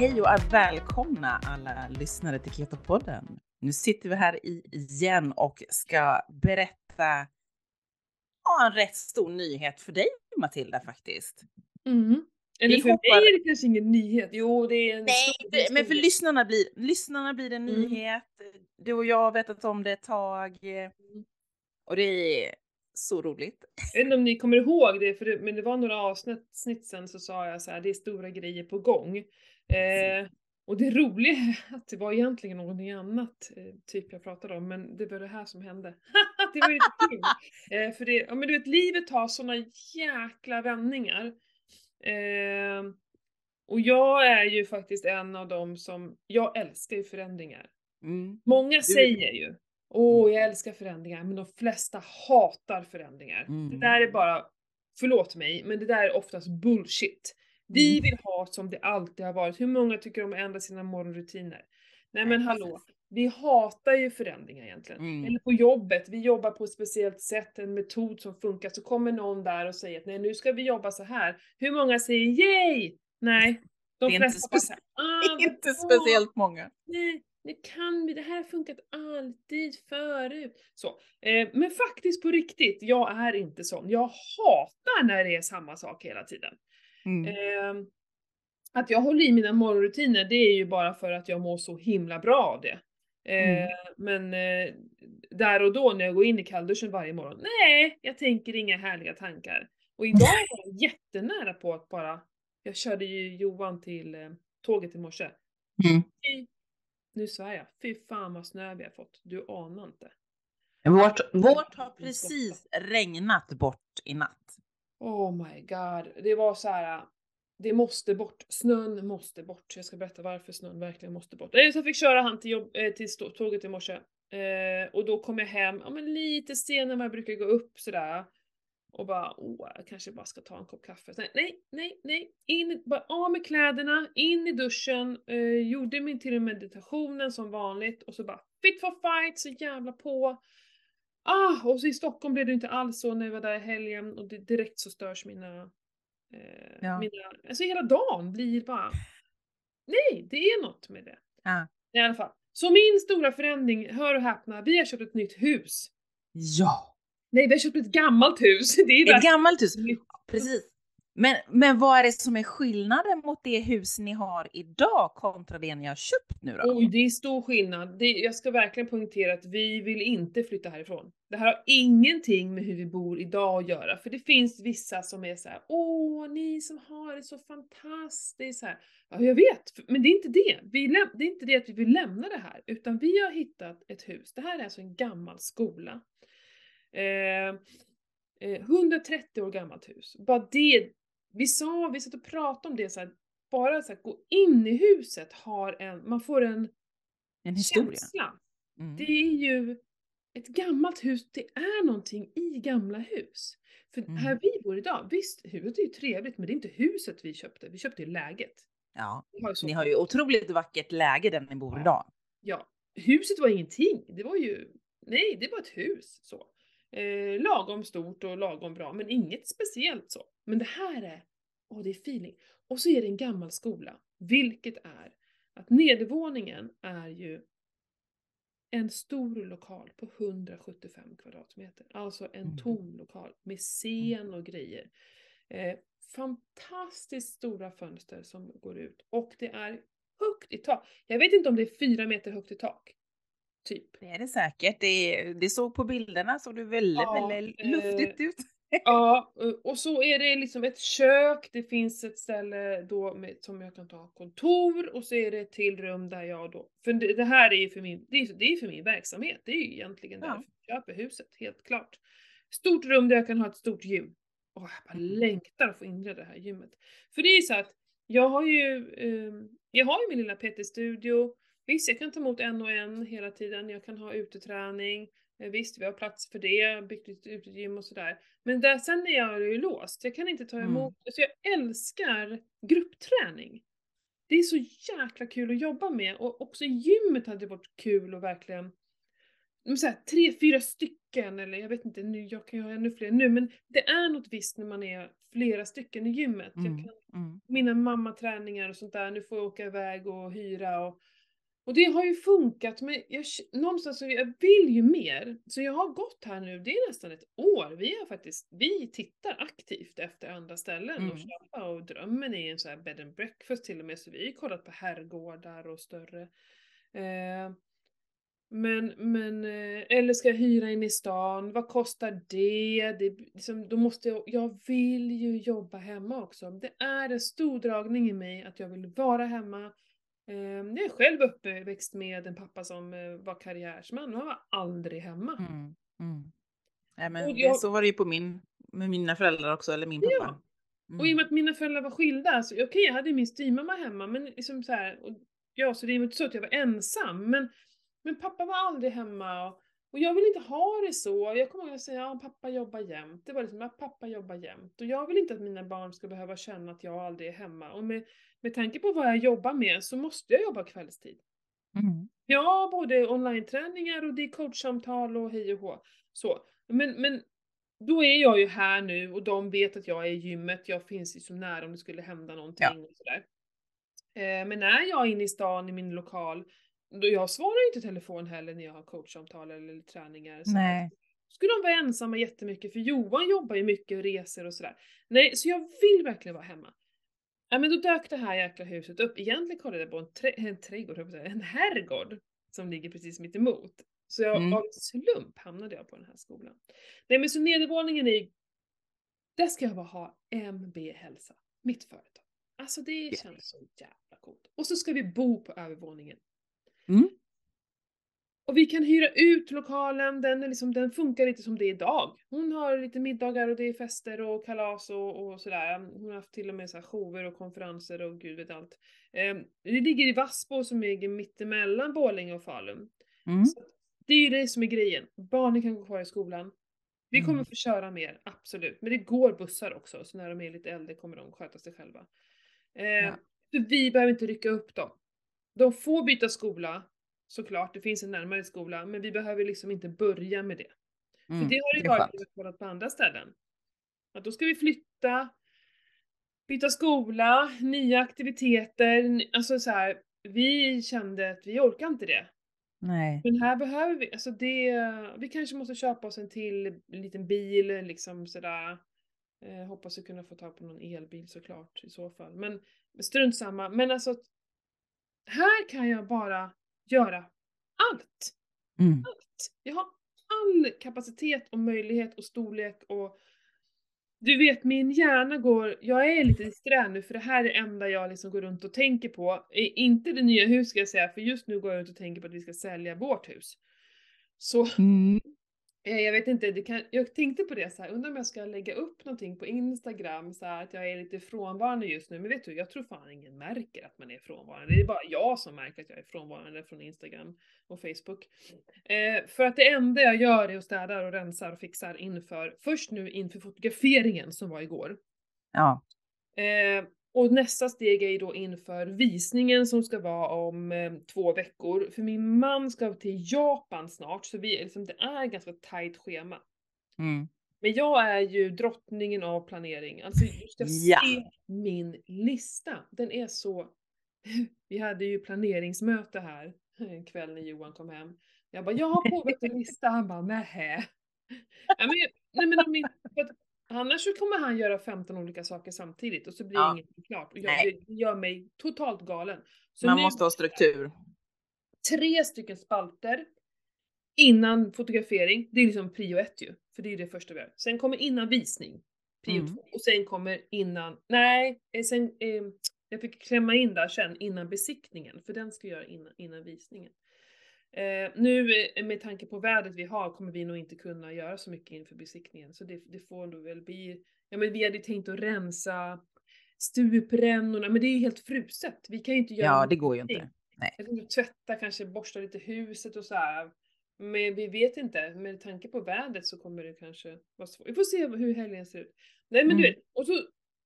hej och välkomna alla lyssnare till Keto-podden. Nu sitter vi här igen och ska berätta ja, en rätt stor nyhet för dig Matilda faktiskt. Mm. Eller vi för hoppar... mig är det kanske ingen nyhet. Jo, det är en Nej, det, men för lyssnarna blir, lyssnarna blir det en mm. nyhet. Du och jag har vetat om det ett tag. Mm. Och det är så roligt. Jag vet inte om ni kommer ihåg det, för det, men det var några avsnitt sen så sa jag så här, det är stora grejer på gång. Eh, och det roliga är att det var egentligen någonting annat, eh, typ jag pratade om, men det var det här som hände. det var ju lite kul. Eh, för det, ja men du vet, livet tar såna jäkla vändningar. Eh, och jag är ju faktiskt en av dem som, jag älskar ju förändringar. Mm. Många säger ju, Åh, oh, jag älskar förändringar, men de flesta hatar förändringar. Mm. Det där är bara, förlåt mig, men det där är oftast bullshit. Vi mm. vill ha som det alltid har varit. Hur många tycker om att ändra sina morgonrutiner? Nej men hallå, vi hatar ju förändringar egentligen. Mm. Eller på jobbet, vi jobbar på ett speciellt sätt, en metod som funkar, så kommer någon där och säger att nej nu ska vi jobba så här. Hur många säger yay? Nej. De det är inte, specie ah, inte speciellt många. Nej, det kan vi, det här har funkat alltid förut. Så, eh, men faktiskt på riktigt, jag är inte sån. Jag hatar när det är samma sak hela tiden. Mm. Eh, att jag håller i mina morgonrutiner, det är ju bara för att jag mår så himla bra av det. Eh, mm. Men eh, där och då när jag går in i kallduschen varje morgon, nej, jag tänker inga härliga tankar. Och idag var jag jättenära på att bara, jag körde ju Johan till eh, tåget i morse. Mm nu svär jag, fy fan vad snö vi har fått, du anar inte. Vårt, vårt har precis regnat bort i natt. Oh my god, det var så här. Det måste bort, snön måste bort. Jag ska berätta varför snön verkligen måste bort. Så jag fick köra han till, jobb, eh, till tåget i morse. Eh, och då kom jag hem, ja men lite senare än vad jag brukar gå upp sådär och bara åh, jag kanske bara ska ta en kopp kaffe. Nej, nej, nej, nej. In, bara av med kläderna, in i duschen, eh, gjorde min till meditationen som vanligt och så bara fit for fight, så jävla på. Ah, och så i Stockholm blev det inte alls så när jag var där i helgen och det, direkt så störs mina, eh, ja. mina, alltså hela dagen blir bara, nej, det är något med det. Ja. I alla fall. Så min stora förändring, hör och häpna, vi har köpt ett nytt hus. Ja! Nej, vi har köpt ett gammalt hus. Det är ett gammalt hus, precis. Men, men vad är det som är skillnaden mot det hus ni har idag kontra det ni har köpt nu då? Oj, det är stor skillnad. Det, jag ska verkligen poängtera att vi vill inte flytta härifrån. Det här har ingenting med hur vi bor idag att göra, för det finns vissa som är så här: åh, ni som har det så fantastiskt här. Ja, jag vet, men det är inte det. Vi det är inte det att vi vill lämna det här, utan vi har hittat ett hus. Det här är alltså en gammal skola Eh, eh 130 år gammalt hus. Bara det, vi sa, vi satt och pratade om det så här, bara så här, gå in i huset har en, man får en, en historia. känsla. Mm. Det är ju ett gammalt hus, det är någonting i gamla hus. För mm. här vi bor idag, visst huset är ju trevligt men det är inte huset vi köpte, vi köpte ju läget. Ja, har ni har ju otroligt vackert läge där ni bor idag. Ja, huset var ingenting, det var ju, nej det var ett hus så eh, lagom stort och lagom bra, men inget speciellt så. Men det här är, åh det är feeling. Och så är det en gammal skola, vilket är att nedervåningen är ju en stor lokal på 175 kvadratmeter. Alltså en mm. tom lokal med scen och grejer. Eh, fantastiskt stora fönster som går ut och det är högt i tak. Jag vet inte om det är fyra meter högt i tak. Typ. Det är det säkert. Det, det såg på bilderna såg det väldigt, ja, väldigt luftigt eh, ut. ja, och så är det liksom ett kök, det finns ett ställe då med, som jag kan ta kontor och så är det ett till rum där jag då, för det, det här är ju för min, det är, det är för min verksamhet, det är ju egentligen ja. därför jag köper huset, helt klart. Stort rum där jag kan ha ett stort gym. Åh, jag bara mm. längtar att få inreda det här gymmet. För det är ju så att jag har ju, eh, jag har ju min lilla PT-studio, Visst, jag kan ta emot en och en hela tiden, jag kan ha uteträning, eh, visst vi har plats för det, byggt ett utegym och sådär. Men där, sen är jag ju låst, jag kan inte ta mm. emot, mm. alltså jag älskar gruppträning. Det är så jäkla kul att jobba med och också gymmet hade varit kul och verkligen så här, tre, fyra stycken eller jag vet inte, nu, jag kan ju ha ännu fler nu men det är något visst när man är flera stycken i gymmet. Jag Mm. kan, Mm. mina mammaträningar och sånt där, nu får jag åka iväg och hyra och och det har ju funkat, men jag, någonstans så jag vill ju mer. Så jag har gått här nu, det är nästan ett år. Vi har faktiskt, vi tittar aktivt efter andra ställen Mm. och köpa och drömmen är en sån här bed and breakfast till och med, så vi har kollat på herrgårdar och större. Eh, men, men, eh, eller ska jag hyra in i stan? Vad kostar det? det liksom, då måste jag, jag vill ju jobba hemma också. Det är en stor dragning i mig att jag vill vara hemma. Eh, Jag är själv uppväxt med en pappa som eh, var karriärsman och han var aldrig hemma. Mm. Mm. Nej, men Och det, jag- så var det ju på min, med mina föräldrar också, eller min Ja. pappa. Och i och Mm. med att mina föräldrar var skilda, så okej jag hade min styvmamma hemma, men liksom så här, och, ja så det är inte så att jag var ensam, men, men pappa var aldrig hemma och, och jag vill inte ha det så. Jag kommer ihåg att säga att pappa jobbar jämt. Det var liksom att pappa jobbar jämt. Och jag vill inte att mina barn ska behöva känna att jag aldrig är hemma. Och med, med tanke på vad jag jobbar med så måste jag jobba kvällstid. Mm. Ja, både online-träningar och det är coachsamtal och hej och hå. Så. Men, men då är jag ju här nu och de vet att jag är i gymmet, jag finns ju så nära om det skulle hända någonting Ja. och sådär. Eh, men när jag är inne i stan i min lokal, då jag svarar ju inte telefon heller när jag har coachsamtal eller träningar. Så. Nej. Skulle de vara ensamma jättemycket, för Johan jobbar ju mycket och reser och sådär. Nej, så jag vill verkligen vara hemma. Ja men då dök det här jäkla huset upp. Egentligen kollade jag på en, trä- en trädgård, en herrgård som ligger precis mitt emot. Så jag, Mm. av slump hamnade jag på den här skolan. Nej men så nedervåningen är där ska jag bara ha MB Hälsa, mitt företag. Alltså det Ja. känns så jävla coolt. Och så ska vi bo på övervåningen. Mm. Och vi kan hyra ut lokalen, den, är liksom, den funkar lite som det är idag. Hon har lite middagar och det är fester och kalas och, och sådär. Hon har haft till och med så här shower och konferenser och gud vet allt. Eh, det ligger i Vassbo som ligger mittemellan Borlänge och Falun. Mm. Det är ju det som är grejen. Barnen kan gå kvar i skolan. Vi kommer Mm. få köra mer, absolut. Men det går bussar också, så när de är lite äldre kommer de sköta sig själva. Eh, Ja. Vi behöver inte rycka upp dem. De får byta skola, såklart, det finns en närmare skola, men vi behöver liksom inte börja med det. Mm. För det har ju det varit vi kollat på andra ställen. Att då ska vi flytta, byta skola, nya aktiviteter, alltså så här. Vi kände att vi orkar inte det. Nej. Men här behöver vi, alltså det, vi kanske måste köpa oss en till liten bil liksom sådär. Eh, hoppas att kunna få tag på någon elbil såklart i så fall. Men men strunt samma. Men alltså, här kan jag bara göra allt. Mm. Allt. Jag har all kapacitet och möjlighet och storlek och du vet min hjärna går, jag är lite disträ nu för det här är det enda jag liksom går runt och tänker på. Inte det nya huset ska jag säga, för just nu går jag runt och tänker på att vi ska sälja vårt hus. Så Mm. Eh, Jag vet inte, det kan, jag tänkte på det så här, undrar om jag ska lägga upp någonting på Instagram så här, att jag är lite frånvarande just nu. Men vet du, jag tror fan ingen märker att man är frånvarande. Det är bara jag som märker att jag är frånvarande från Instagram och Facebook. Eh, för att det enda jag gör är att städa och rensar och fixar inför, först nu inför fotograferingen som var igår. Ja. Eh, och nästa steg är ju då inför visningen som ska vara om eh, två veckor. För min man ska till Japan snart, så vi, liksom, det är ett ganska tajt schema. Mm. Men jag är ju drottningen av planering. Alltså du ska Ja. se min lista. Den är så... Vi hade ju planeringsmöte här en kväll när Johan kom hem. Jag bara, jag har påbörjat en lista. Han bara, nähä. Ja, men, nej, men annars så kommer han göra 15 olika saker samtidigt och så blir Ja. ingenting klart. Och jag, det gör mig totalt galen. Så Man måste ha struktur. tre stycken spalter innan fotografering. Det är liksom prio ett ju, för det är det första vi gör. Sen kommer innan visning, prio Mm. två. Och sen kommer innan, nej, eh, sen, eh, jag fick klämma in där sen innan besiktningen, för den ska jag göra innan, innan visningen. Eh, nu eh, med tanke på vädret vi har kommer vi nog inte kunna göra så mycket inför besiktningen, så det, det får nog väl bli, ja men vi hade tänkt att rensa stuprännorna, men det är ju helt fruset. Vi kan ju inte göra Ja, det går ju inte. Nej. Jag tänkte tvätta, kanske borsta lite huset och så här. Men vi vet inte, med tanke på vädret så kommer det kanske vara svårt. Vi får se hur helgen ser ut. Nej men du Mm. vet, och så,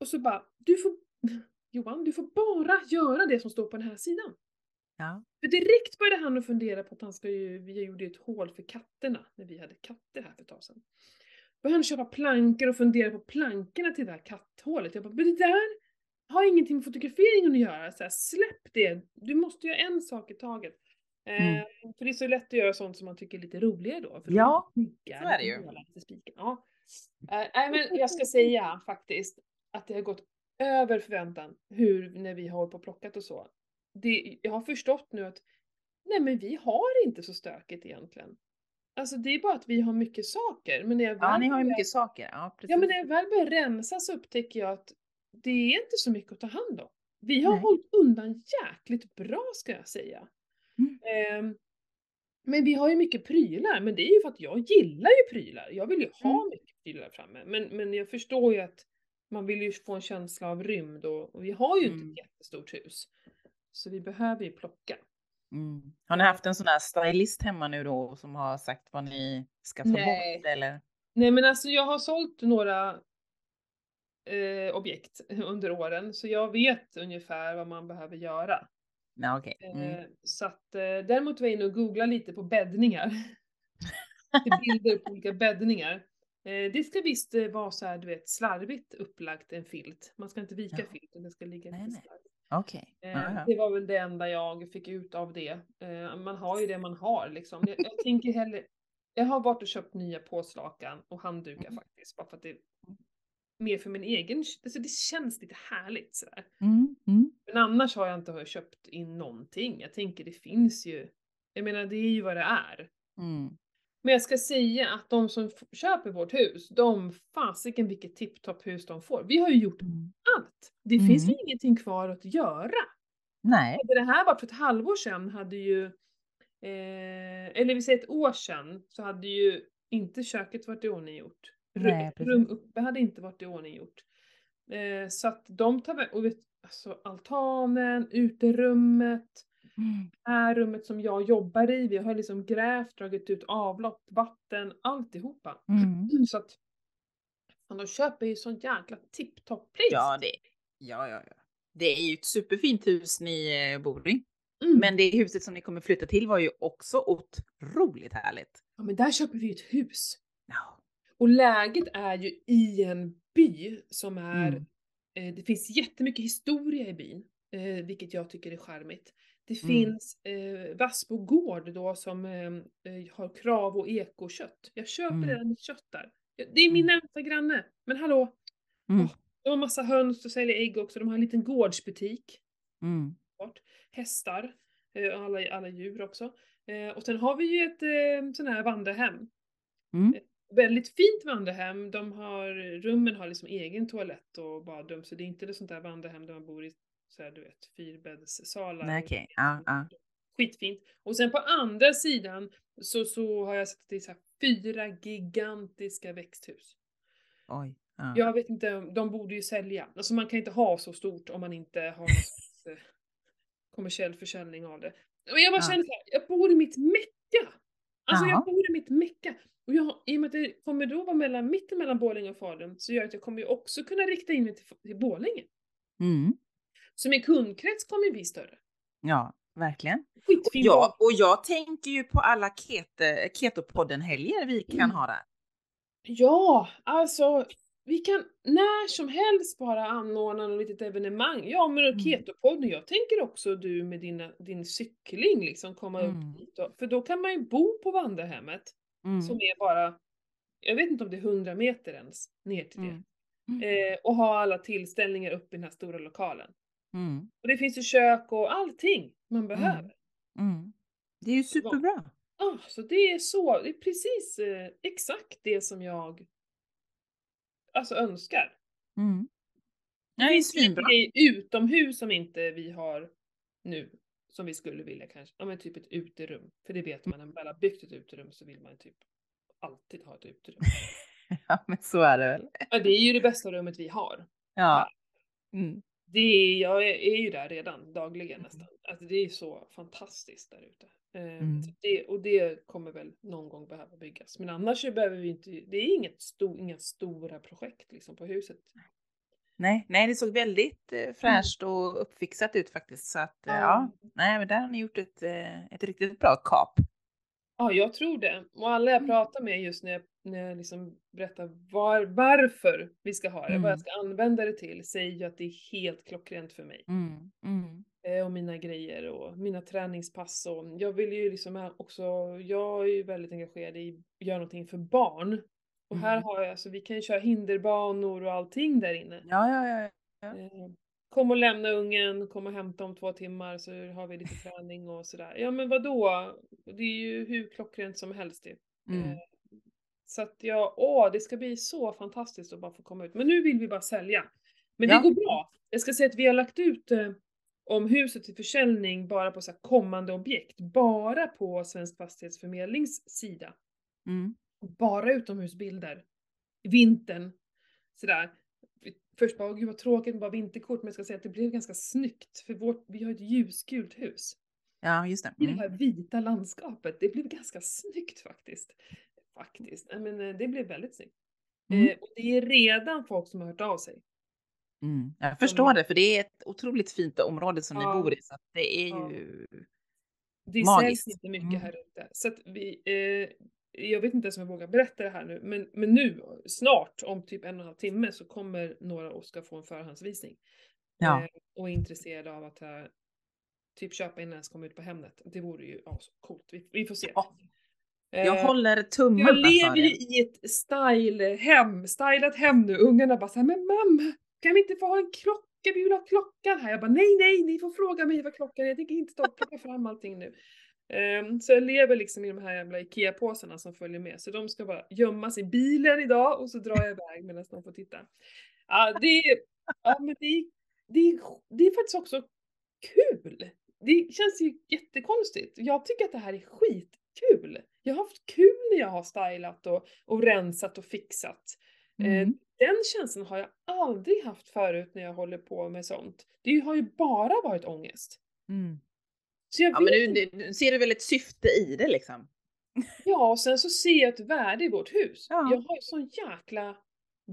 och så bara, du får, Johan, du får bara göra det som står på den här sidan. Ja. För direkt började han att fundera på att han ska ju, vi gjorde ett hål för katterna när vi hade katter här för ett tag sedan. började han köpa plankor och fundera på plankorna till det här katthålet. Jag bara, men det där har ingenting med fotograferingen att göra. Så här, släpp det, du måste göra en sak i taget. Mm. Eh, för det är så lätt att göra sånt som man tycker är lite roligare då. För Ja, så är det ju. Ja. Eh, men jag ska säga faktiskt att det har gått över förväntan hur, när vi har hållit på och plockat och så. Det, jag har förstått nu att nej men vi har inte så stökigt egentligen. Alltså det är bara att vi har mycket saker. Men när jag Ja, väl ni har ju mycket saker. Ja, precis. Ja men när jag väl börjar rensa så upptäcker jag att det är inte så mycket att ta hand om. Vi har Nej. hållit undan jäkligt bra ska jag säga. Mm. Ehm, men vi har ju mycket prylar, men det är ju för att jag gillar ju prylar. Jag vill ju ha Mm. mycket prylar framme. Men, men jag förstår ju att man vill ju få en känsla av rymd och, och vi har ju inte Mm. ett jättestort hus. Så vi behöver ju plocka. Mm. Har ni haft en sån här stylist hemma nu då som har sagt vad ni ska ta Nej. bort eller? Nej men alltså jag har sålt några eh, objekt under åren så jag vet ungefär vad man behöver göra. Nej, okej. Mm. Eh, så att eh, däremot var jag inne och googlade lite på bäddningar. Bilder på olika bäddningar. Eh, det ska visst eh, vara så här, du vet, slarvigt upplagt en filt. Man ska inte vika Ja. filten, den ska ligga Nej, lite nej. Okej. Eh. Det var väl det enda jag fick ut av det. Eh, man har ju det man har liksom. Jag, jag tänker hellre, jag har varit och köpt nya påslakan och handdukar Mm. faktiskt, bara för att det är mer för min egen, alltså det känns lite härligt sådär. Mm. Mm. Men annars har jag inte köpt in någonting. Jag tänker det finns ju, jag menar det är ju vad det är. Mm. Men jag ska säga att de som köper vårt hus, de fasiken vilket tipptopp hus de får. Vi har ju gjort Mm. Allt. Det finns Mm. ingenting kvar att göra. Nej. Hade det här varit för ett halvår sedan hade ju, eh, eller vi säger ett år sedan, så hade ju inte köket varit i ordning gjort. Ru- Nej, ett precis. rum uppe hade inte varit i ordning gjort. Eh, så att de tar och vet, alltså altanen, uterummet, Mm. här rummet som jag jobbar i, vi har liksom grävt, dragit ut avlopp, vatten, alltihopa. Mm. Så att fan, de köper ju sån jäkla tipptopp pris. Ja, det, ja, ja, ja. Det är ju ett superfint hus ni eh, bor i. Mm. Men det huset som ni kommer flytta till var ju också otroligt härligt. ja, men där köper vi ju ett hus. Ja. Och läget är ju i en by som är, Mm. eh, det finns jättemycket historia i byn, eh, vilket jag tycker är charmigt. Det Mm. finns eh, Vassbo gård då som eh, eh, har krav och ekokött. Jag köper Mm. redan mitt kött där. Det är min Mm. närmsta granne. Men hallå, Mm. De har massa höns och säljer ägg också. De har en liten gårdsbutik. Mm. Hästar, eh, alla, alla djur också. Eh, och sen har vi ju ett eh, sån här vandrarhem. Mm. Väldigt fint vandrarhem. De har, rummen har liksom egen toalett och badrum. Så det är inte det sånt där vandrarhem där man bor i så här, du vet, fyrbäddssalar. Okej. Ja, ja. Skitfint. Och sen på andra sidan så, så har jag sett att det är så fyra gigantiska växthus. Oj. Ja. Jag vet inte, de borde ju sälja. Alltså man kan inte ha så stort om man inte har någon slags, eh, kommersiell försäljning av det. Men jag bara Ja. känner såhär, jag bor i mitt mecka! Alltså Jaha. jag bor i mitt mecka. Och jag, i och med att det kommer då vara mellan, mitten mellan Borlänge och Falun så gör det att jag kommer ju också kunna rikta in mig till, till Borlänge. Mm. Så min kundkrets kommer ju bli större. ja, verkligen. Skitfin Ja, och jag tänker ju på alla kete, Ketopodden-helger vi kan Mm. ha där. Ja, alltså vi kan när som helst bara anordna något litet evenemang. Ja, men Mm. Ketopodden, jag tänker också du med dina, din cykling liksom komma Mm. upp dit. Då, för då kan man ju bo på vandrarhemmet Mm. som är bara, jag vet inte om det är 100 meter ens ner till det. Mm. Mm. Eh, och ha alla tillställningar uppe i den här stora lokalen. Mm. Och det finns ju kök och allting man behöver. Mm. Det är ju superbra. Ah, så det är så, det är precis eh, exakt det som jag alltså önskar. Mm. Det Ja, finns svinbra. grejer utomhus som inte vi har nu. Som vi skulle vilja kanske. Ja men typ ett uterum. För det vet man, när man väl har byggt ett uterum så vill man typ alltid ha ett uterum. Ja, men så är det väl. Ja, det är ju det bästa rummet vi har. Ja. Mm. Det är, jag är, ju där redan dagligen Mm. nästan. Alltså det är så fantastiskt där ute. Eh, Mm. det, och det kommer väl någon gång behöva byggas. Men annars så behöver vi inte, det är inget sto, inga stora projekt liksom på huset. Nej, nej, det såg väldigt eh, fräscht och uppfixat ut faktiskt. Så att eh, ja, nej, men där har ni gjort ett, eh, ett riktigt bra kap. Ja, jag tror det. Och alla jag Mm. pratar med just när jag när jag liksom berättar var, varför vi ska ha det, vad Mm. jag ska använda det till, säger ju att det är helt klockrent för mig. Mm. Mm. Eh, och mina grejer och mina träningspass och jag vill ju liksom också, jag är ju väldigt engagerad i att göra någonting för barn. Och här Mm. har jag, alltså vi kan ju köra hinderbanor och allting där inne. Ja, ja, ja. Ja. Eh, Kom och lämna ungen, kom och hämta om två timmar så har vi lite träning och sådär. Ja men vadå? Det är ju hur klockrent som helst ju. Mm. Så att jag, åh det ska bli så fantastiskt att bara få komma ut. Men nu vill vi bara sälja. Men Ja. det går bra. Jag ska säga att vi har lagt ut eh, om huset till försäljning bara på så här kommande objekt. Bara på Svensk Fastighetsförmedlings sida. Mm. Bara utomhusbilder. I vintern. Sådär. Först bara, åh gud vad tråkigt bara vinterkort, men jag ska säga att det blev ganska snyggt. För vårt, vi har ett ljusgult hus. Ja, just det. I det Mm. här vita landskapet. Det blev ganska snyggt faktiskt. Faktiskt. Men eh, det blev väldigt snyggt. Mm. Eh, och det är redan folk som har hört av sig. Mm. Jag förstår det, för det är ett otroligt fint område som Ja. ni bor i. Så det är Ja. ju... Det Magiskt. säljs inte mycket Mm. här ute. Så att vi, eh, jag vet inte ens om jag vågar berätta det här nu, men, men nu, snart, om typ en och en halv timme, så kommer några och ska få en förhandsvisning. Ja. Eh, och är intresserade av att eh, typ köpa innan ens kommer ut på Hemnet. Det vore ju ja, så coolt. Vi, vi får se. Ja. Jag Eh, håller jag tummarna för lever ju det. i ett style-hem, stylat hem nu. Ungarna bara såhär, men mamma, kan vi inte få ha en klocka? Vi vill ha klockan här. Jag bara, nej, nej, ni får fråga mig vad klockan är. Jag tänker inte stå och plocka fram allting nu. Ehm, så jag lever liksom i de här jävla IKEA-påsarna som följer med. Så de ska bara gömmas i bilen idag och så drar jag iväg medan de får titta. Ja, det, är- ja, men det, det, det är faktiskt också kul. Det känns ju jättekonstigt. Jag tycker att det här är skitkul. Jag har haft kul när jag har stylat och, och rensat och fixat. Eh, Mm. Den känslan har jag aldrig haft förut när jag håller på med sånt. Det har ju bara varit ångest. Mm. Så jag Ja, men inte. nu ser du väl ett syfte i det liksom? Ja, och sen så ser jag ett värde i vårt hus. Ja. Jag har ju sån jäkla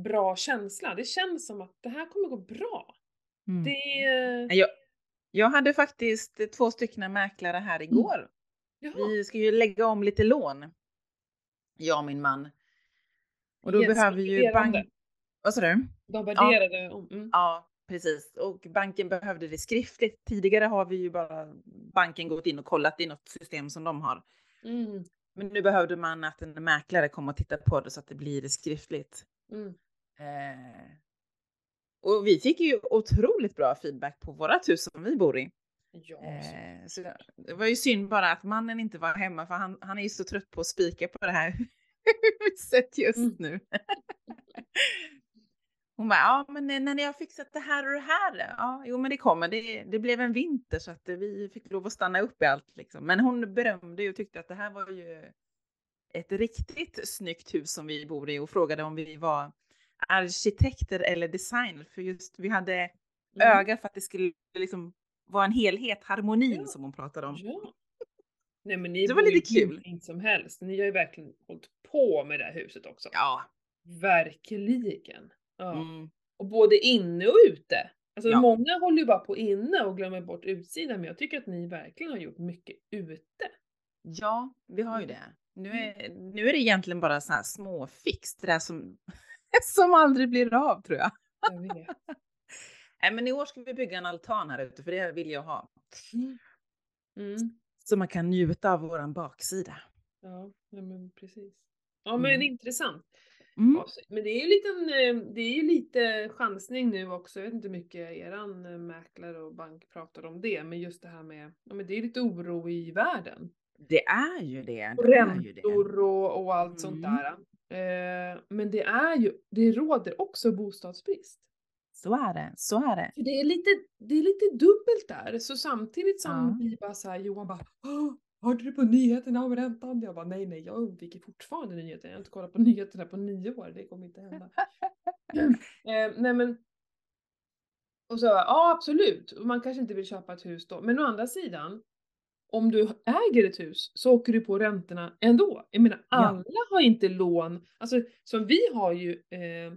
bra känsla. Det känns som att det här kommer gå bra. Mm. Det är... Jag, jag hade faktiskt två stycken mäklare här igår. Jaha. Vi ska ju lägga om lite lån. Jag och min man. Och då Yes, behöver ju bank... Vad sa du? De värderade om... Mm. Ja, precis. Och banken behövde det skriftligt. Tidigare har vi ju bara banken gått in och kollat i något system som de har. Mm. Men nu behövde man att en mäklare kommer och tittar på det så att det blir skriftligt. Mm. Eh, och vi fick ju otroligt bra feedback på vårat hus som vi bor i. Ja, så. Eh, så det var ju synd bara att mannen inte var hemma för han, han är ju så trött på att spika på det här huset just Mm. nu. Hon bara, ja men när ni har fixat det här och det här, ja jo men det kommer, det, det blev en vinter så att vi fick lov att stanna upp i allt liksom. Men hon berömde ju och tyckte att det här var ju ett riktigt snyggt hus som vi bor i och frågade om vi var arkitekter eller designer för just vi hade Mm. öga för att det skulle liksom vara en helhet, harmonin Ja. som hon pratade om. Ja. Nej men ni Det var lite kul. fint som helst. Ni har ju verkligen hållit på med det här huset också. Ja. Verkligen. Ja. Mm. Och både inne och ute. Alltså Ja. många håller ju bara på inne och glömmer bort utsidan men jag tycker att ni verkligen har gjort mycket ute. Ja, vi har ju Mm. det. Nu är, nu är det egentligen bara så här små fix, det där som, som aldrig blir av tror jag. Jag vet. Nej, men i år ska vi bygga en altan här ute, för det vill jag ha. Mm. Så man kan njuta av våran baksida. Ja, nej, men precis. Ja men Mm. intressant. Mm. Ja, Men det är ju liten, eh, det är ju lite chansning nu också. Jag vet inte hur mycket eran eh, mäklare och bank pratar om det, men just det här med, ja men det är lite oro i världen. Det är ju det. Och Det räntor och, och allt sånt Mm. där. Eh, men det är ju, det råder också bostadsbrist. Så är det. Så är det. För det är lite, det är lite dubbelt där. Så samtidigt som Ja. vi bara såhär, Johan bara "Åh, Hörde du på nyheterna om räntan? Jag bara nej nej jag undviker fortfarande nyheterna. Jag har inte kollat på nyheterna på nio år. Det kommer inte hända. eh, nej men. Och så ja absolut. Man kanske inte vill köpa ett hus då. Men å andra sidan. Om du äger ett hus så åker du på räntorna ändå. Jag menar Ja. alla har inte lån. Alltså som vi har ju. Eh,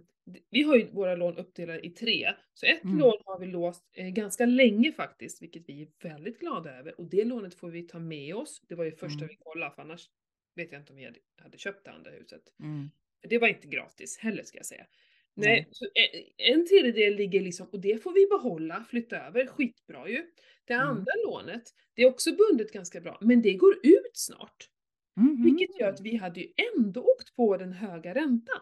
vi har ju våra lån uppdelade i tre. Så ett Mm. lån har vi låst eh, ganska länge faktiskt, vilket vi är väldigt glada över. Och det lånet får vi ta med oss. Det var ju första Mm. vi kollade, för annars vet jag inte om vi hade, hade köpt det andra huset. Mm. Det var inte gratis heller ska jag säga. Nej, Nej. så en- en tredjedel ligger liksom, och det får vi behålla, flytta över, skitbra ju. Det Mm. andra lånet, det är också bundet ganska bra, men det går ut snart. Mhm. Vilket gör att vi hade ju ändå åkt på den höga räntan.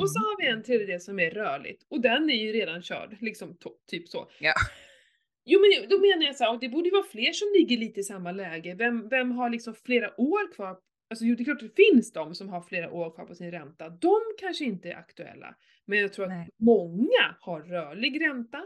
Och så Mhm. har vi en tredjedel som är rörligt och den är ju redan körd, liksom typ så. Ja. Jo men då menar jag så här, det borde ju vara fler som ligger lite i samma läge. Vem, vem har liksom flera år kvar? Alltså jo, det är klart det finns de som har flera år kvar på sin ränta. De kanske inte är aktuella. Men jag tror att Nej. många har rörlig ränta.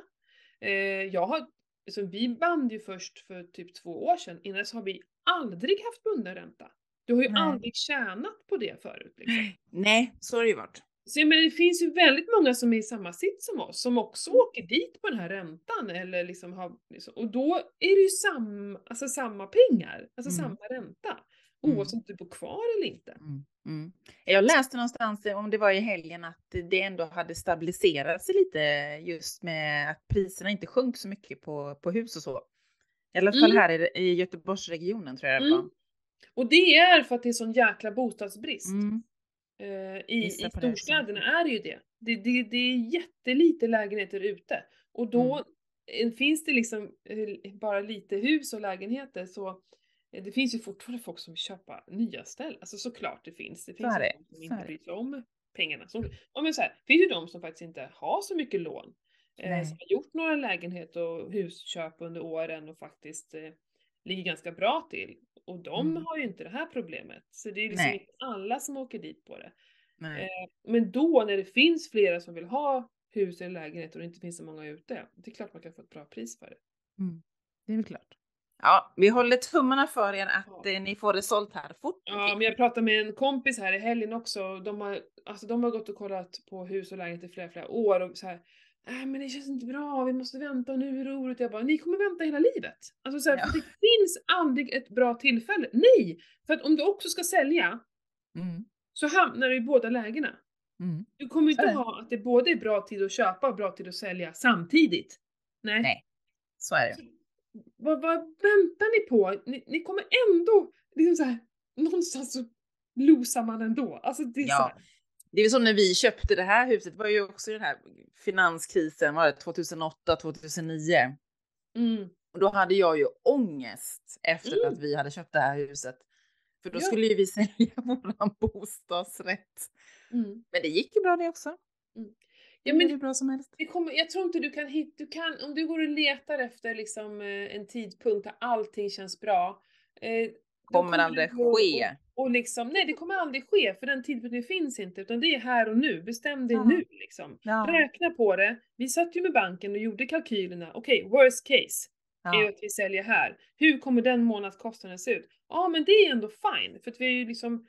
Eh, jag har, alltså vi band ju först för typ två år sedan, innan så har vi aldrig haft bunden ränta. Du har ju Nej. aldrig tjänat på det förut liksom. Nej, så har det ju varit. Så jag menar, det finns ju väldigt många som är i samma sits som oss, som också åker dit på den här räntan eller liksom har, liksom, och då är det ju sam, alltså samma pengar, alltså Mm. samma ränta. Mm. Oavsett om du bor kvar eller inte. Mm. Mm. Jag läste någonstans, om det var i helgen, att det ändå hade stabiliserat sig lite just med att priserna inte sjönk så mycket på, på hus och så. I alla fall Mm. här i, i Göteborgsregionen tror jag det var. Mm. Och det är för att det är sån jäkla bostadsbrist. Mm. Eh, I, I storstäderna är det ju det. Det, det. det är jättelite lägenheter ute. Och då Mm. finns det liksom eh, bara lite hus och lägenheter så eh, det finns ju fortfarande folk som vill köpa nya ställen. Alltså såklart det finns. Det finns ju de som så inte bryr sig om pengarna. Som, ja, men så här, det finns ju de som faktiskt inte har så mycket lån. Eh, som har gjort några lägenhet och husköp under åren och faktiskt eh, ligger ganska bra till. Och de Mm. har ju inte det här problemet. Så det är liksom Nej. inte alla som åker dit på det. Nej. Eh, Men då när det finns flera som vill ha hus eller lägenhet och det inte finns så många ute, det är klart man kan få ett bra pris för det. Mm. Det är väl klart. Ja, vi håller tummarna för er att Ja. eh, ni får det sålt här fort. Ja, men jag pratade med en kompis här i helgen också. De har, alltså, de har gått och kollat på hus och lägenhet i flera, flera år och så här. Nej men det känns inte bra, vi måste vänta och nu är det oroligt. Jag bara, ni kommer vänta hela livet. Alltså så här, Ja. för det finns aldrig ett bra tillfälle. Nej! För att om du också ska sälja Mm. så hamnar du i båda lägena. Mm. Du kommer Så inte ha att det både är bra tid att köpa och bra tid att sälja samtidigt. Nej. Nej. Så är det. Vad, vad väntar ni på? Ni, ni kommer ändå, liksom så här, någonstans så losar man ändå. Alltså det är så Ja. här, Det är som när vi köpte det här huset, det var ju också den här finanskrisen, var det 2008, 2009? mm, Och då hade jag ju ångest efter Mm. att vi hade köpt det här huset. För då Ja. skulle ju vi sälja våran bostadsrätt. mm. Men det gick ju bra det också. Ja, det men hur bra som helst. det kommer, jag tror inte du kan hitta, du kan, om du går och letar efter liksom eh, en tidpunkt där allting känns bra. Eh, Kommer aldrig ske. Och, och liksom, nej det kommer aldrig ske för den tidpunkten finns inte utan det är här och nu. Bestäm dig Ja. nu liksom. Ja. Räkna på det. Vi satt ju med banken och gjorde kalkylerna. Okej, worst case. är Ja. att vi säljer här. Hur kommer den månadskostnaden se ut? Ja, men det är ändå fine, för att vi är ju liksom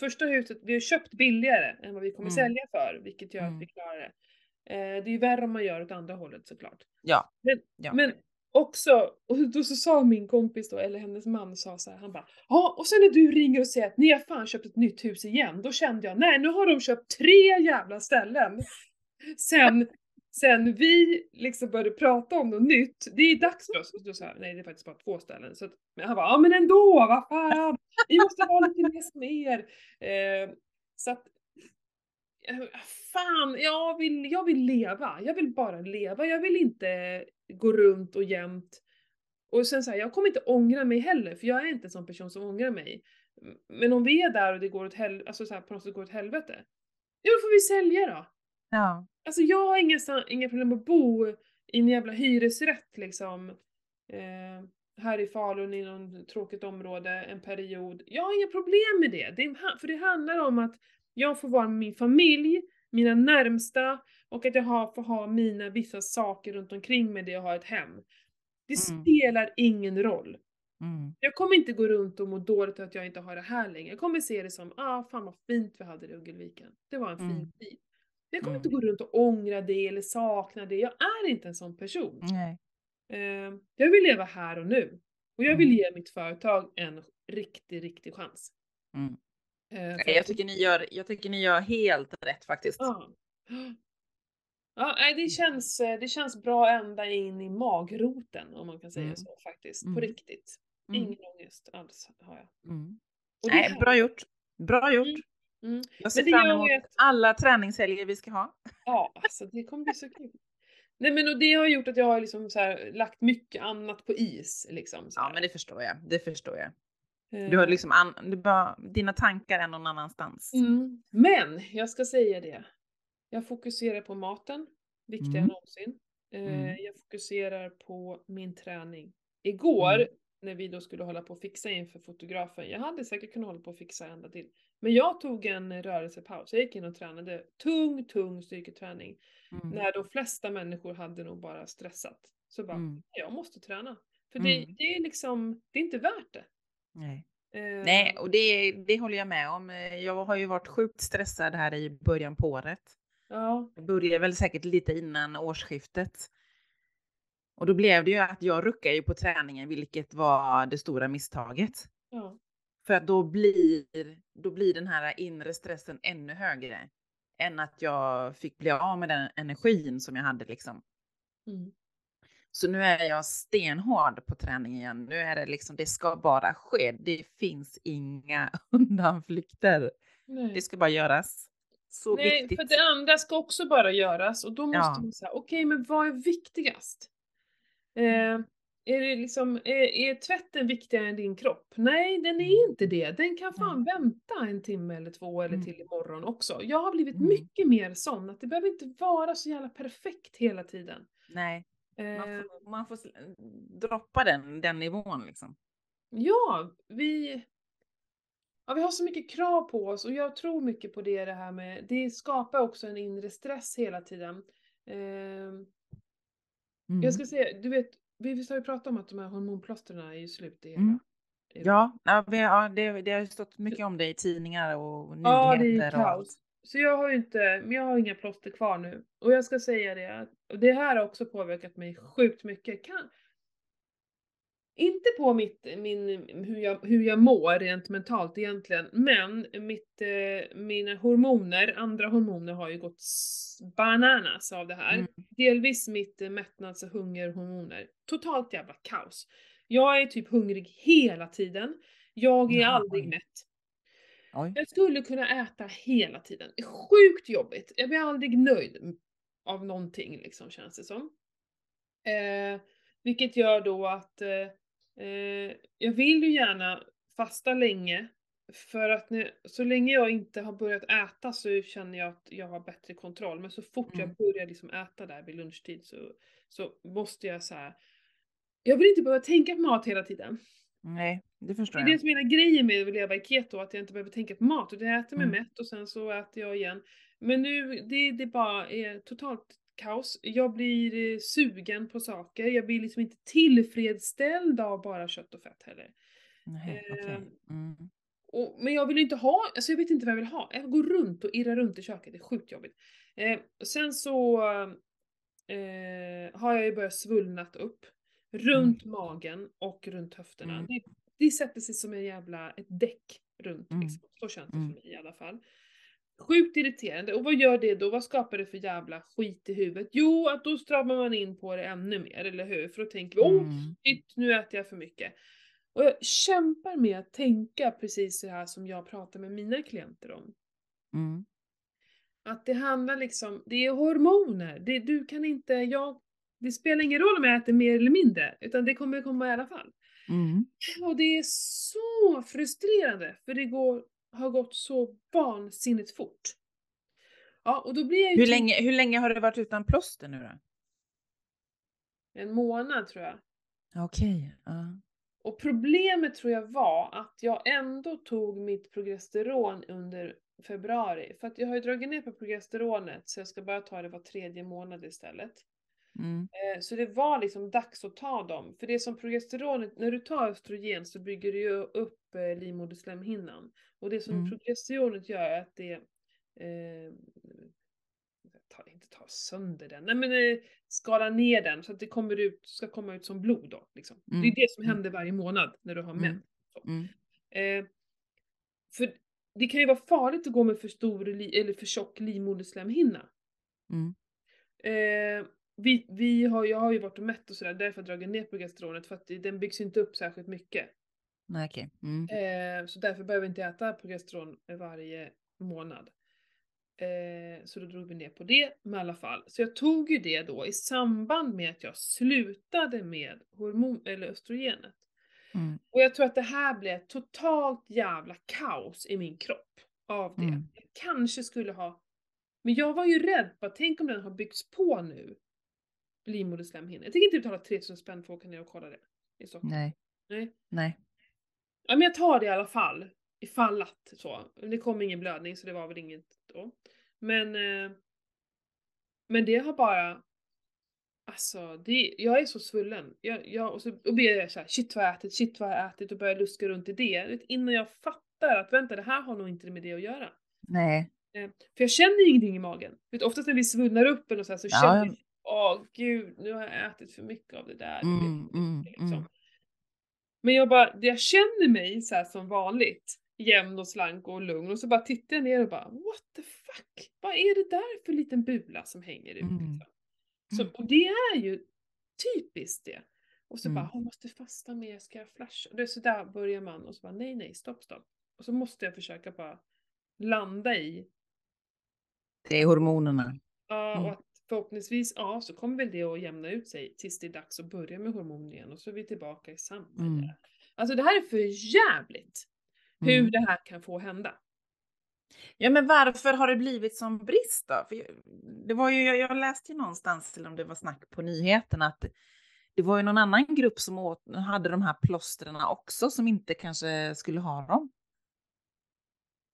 första huset, vi har köpt billigare än vad vi kommer Mm. sälja för, vilket gör Mm. att vi klarar det. Eh, det är ju värre om man gör åt andra hållet såklart. Ja. Men, Ja. men också, och då så sa min kompis då, eller hennes man sa så här, han bara Ja, och sen när du ringer och säger att ni har fan köpt ett nytt hus igen, då kände jag nej, nu har de köpt tre jävla ställen. Sen, sen vi liksom började prata om något nytt, det är dags för oss. Och då sa jag, nej det är faktiskt bara två ställen. Så att, men han bara, ja men ändå, vad fan, vi måste vara lite mer som er. Eh, så att, fan, jag vill, jag vill leva. Jag vill bara leva. Jag vill inte gå runt och jämt. Och sen så här, jag kommer inte ångra mig heller, för jag är inte en sån person som ångrar mig. Men om vi är där och det går åt helvete, alltså så här, på något sätt går åt helvete, ja då får vi sälja då. Ja. Alltså jag har inga, inga problem att bo i en jävla hyresrätt liksom. Eh, här i Falun i någon tråkigt område en period. Jag har inga problem med det. det är, för det handlar om att jag får vara med min familj, mina närmsta och att jag har, får ha mina vissa saker runt omkring mig där jag har ett hem. Det Mm. spelar ingen roll. Mm. Jag kommer inte gå runt och må dåligt att jag inte har det här längre. Jag kommer se det som, ah fan vad fint vi hade det i Uggelviken. Det var en fin Mm. tid. Jag kommer Mm. inte gå runt och ångra det eller sakna det. Jag är inte en sån person. Nej. Eh, jag vill leva här och nu. Och jag vill Mm. ge mitt företag en riktig, riktig chans. Mm. Eh, för Jag tycker, ni gör, jag tycker ni gör helt rätt faktiskt. Ja. Ja, nej, det känns, eh, det känns bra ända in i magroten om man kan säga Mm. så faktiskt. På Mm. riktigt. Mm. Ingen ångest alls har jag. Mm. Nej, bra gjort. Bra gjort. Mm. Mm. Jag ser Men det fram emot att- alla träningshelger vi ska ha. Ja, alltså det kommer bli så kul. Nej men och det har gjort att jag har liksom så här, lagt mycket annat på is. Liksom, så Ja, men det förstår jag. Det förstår jag. Eh, Du har liksom an, du bara, dina tankar är någon annanstans. mm. Men jag ska säga det. Jag fokuserar på maten, viktigare Mm. än någonsin. Eh, Mm. Jag fokuserar på min träning. Igår Mm. när vi då skulle hålla på och fixa inför fotografen, jag hade säkert kunnat hålla på och fixa ända till. Men jag tog en rörelsepaus, jag gick in och tränade tung, tung styrketräning. Mm. När de flesta människor hade nog bara stressat. Så bara, Mm. jag måste träna. För det, Mm. det är liksom, det är inte värt det. Nej. Eh, Nej, och det, det håller jag med om. Jag har ju varit sjukt stressad här i början på året. Ja, Jag började väl säkert lite innan årsskiftet. Och då blev det ju att jag ruckade ju på träningen, vilket var det stora misstaget. ja. För att då blir, då blir den här inre stressen ännu högre. Än att jag fick bli av med den energin som jag hade liksom. Mm. Så nu är jag stenhård på träning igen. Nu är det liksom, det ska bara ske. Det finns inga undanflykter. Nej. Det ska bara göras. Så Nej, viktigt. för det andra ska också bara göras och då måste Ja. man säga, okej men vad är viktigast? Mm. Eh, är, det liksom, är, är tvätten viktigare än din kropp? Nej, den är inte det. Den kan fan vänta en timme eller två eller Mm. till imorgon också. Jag har blivit Mm. mycket mer sån, att det behöver inte vara så jävla perfekt hela tiden. Nej, man Eh, får, man får droppa den, den nivån liksom. Ja, vi, ja, vi har så mycket krav på oss och jag tror mycket på det, det här med, det skapar också en inre stress hela tiden. Ehm, Mm. Jag ska säga, du vet, vi visst har ju pratat om att de här hormonplåstren är ju slut i hela Mm. Ja, det, det har ju stått mycket om det i tidningar och Ja, det är nyheter. kaos. Så jag har ju inte, men jag har inga plåster kvar nu. Och jag ska säga det, att och det här har också påverkat mig sjukt mycket. Kan, inte på mitt, min, hur, jag, hur jag mår rent mentalt egentligen, men mitt, eh, mina hormoner, andra hormoner har ju gått bananas av det här. Mm. Delvis mitt eh, mättnads och hungerhormoner. Totalt jävla kaos. Jag är typ hungrig hela tiden. Jag är Jaha, aldrig mätt. Oj. Jag skulle kunna äta hela tiden. Sjukt jobbigt. Jag blir aldrig nöjd av någonting liksom känns det som. Eh, vilket gör då att eh, eh, jag vill ju gärna fasta länge. För att när, så länge jag inte har börjat äta så känner jag att jag har bättre kontroll. Men så fort Mm. jag börjar liksom äta där vid lunchtid så, så måste jag så här. Jag vill inte behöva tänka på mat hela tiden. Nej, det förstår Det är det jag. som är hela grejen med att leva i keto, att jag inte behöver tänka på mat. Utan jag äter mig Mm. mätt och sen så äter jag igen. Men nu, det, det bara är totalt kaos. Jag blir eh, sugen på saker. Jag blir liksom inte tillfredsställd av bara kött och fett heller. Nej, Eh, okej. Mm. Och, men jag vill inte ha, alltså jag vet inte vad jag vill ha. Jag går runt och irrar runt i köket, det är sjukt jobbigt. Eh, sen så eh, har jag ju börjat svullnat upp. Runt magen och runt höfterna. Mm. Det, det sätter sig som en jävla, ett däck runt Mm. liksom. Så känns det Mm. för mig i alla fall. Sjukt irriterande. Och vad gör det då? Vad skapar det för jävla skit i huvudet? Jo, att då stramar man in på det ännu mer, eller hur? För då tänker vi, oh, Mm. shit, nu äter jag för mycket. Och jag kämpar med att tänka precis så här som jag pratar med mina klienter om. Mm. Att det handlar liksom, det är hormoner. Det, du kan inte, jag, det spelar ingen roll om jag äter mer eller mindre, utan det kommer komma i alla fall. Mm. Och det är så frustrerande, för det går, har gått så vansinnigt fort. Ja, och då blir jag ju Hur, typ länge, hur länge har du varit utan plåster nu då? en månad tror jag. Okej. ja. Och problemet tror jag var att jag ändå tog mitt progesteron under februari. För att jag har ju dragit ner på progesteronet så jag ska bara ta det var tredje månad istället. Mm. Eh, Så det var liksom dags att ta dem. För det som progesteronet, när du tar östrogen så bygger det ju upp eh, livmoderslemhinnan. Och det som Mm. progesteronet gör är att det eh, ta, inte tar sönder den, nej men eh, skalar ner den så att det kommer ut, ska komma ut som blod då. Liksom. Det är Mm. det som Mm. händer varje månad när du har Mm. mens. Mm. Eh, för det kan ju vara farligt att gå med för stor eller för tjock livmoderslemhinna. Mm. Eh, vi, vi har, jag har ju varit och mätt och sådär, därför har jag dragit ner progesteronet för att den byggs inte upp särskilt mycket. Nej, okej. Mm. Eh, så därför behöver jag inte äta progesteron varje månad. Eh, så då drog vi ner på det, men i alla fall. Så jag tog ju det då i samband med att jag slutade med hormon, eller östrogenet. Mm. Och jag tror att det här blev totalt jävla kaos i min kropp av det. Mm. Jag kanske skulle ha... Men jag var ju rädd på att tänk om den har byggts på nu. Livmoderslemhinnan. Jag tänker inte betala 3000 spänn för att åka ner och kolla det. I Stockholm. Nej. Nej. Nej. Ja men jag tar det i alla fall. Ifall att så. Det kom ingen blödning så det var väl inget då. Men... Eh, men det har bara... Alltså, det, jag är så svullen. Jag, jag, och så och blir jag såhär, shit vad jag ätit, shit vad jag ätit och börjar luska runt i det. Innan jag fattar att vänta, det här har nog inte med det att göra. Nej. Eh, för jag känner ingenting i magen. Vet, oftast när vi svullnar upp eller så, här, så Ja, känner jag, åh gud, nu har jag ätit för mycket av det där. Mm, vet, mm, liksom. mm. Men jag bara, jag känner mig så här som vanligt. Jämn och slank och lugn och så bara tittar jag ner och bara what the fuck? Vad är det där för liten bula som hänger ut? Mm. Liksom? Så, Mm. och det är ju typiskt det. Och så Mm. bara, hon måste fasta mer, ska jag flasha? Och det är så där börjar man och så bara, nej nej, stopp stopp. Och så måste jag försöka bara landa i, Det är hormonerna. ja Mm. och att förhoppningsvis, ja så kommer väl det att jämna ut sig tills det är dags att börja med hormoner igen och så är vi tillbaka i samma Mm. Alltså det här är för jävligt hur Mm. det här kan få hända. Ja, men varför har det blivit som brist då? För det var ju, jag, jag läste ju någonstans, eller om det var snack på nyheterna, att det var ju någon annan grupp som åt, hade de här plåstren också, som inte kanske skulle ha dem.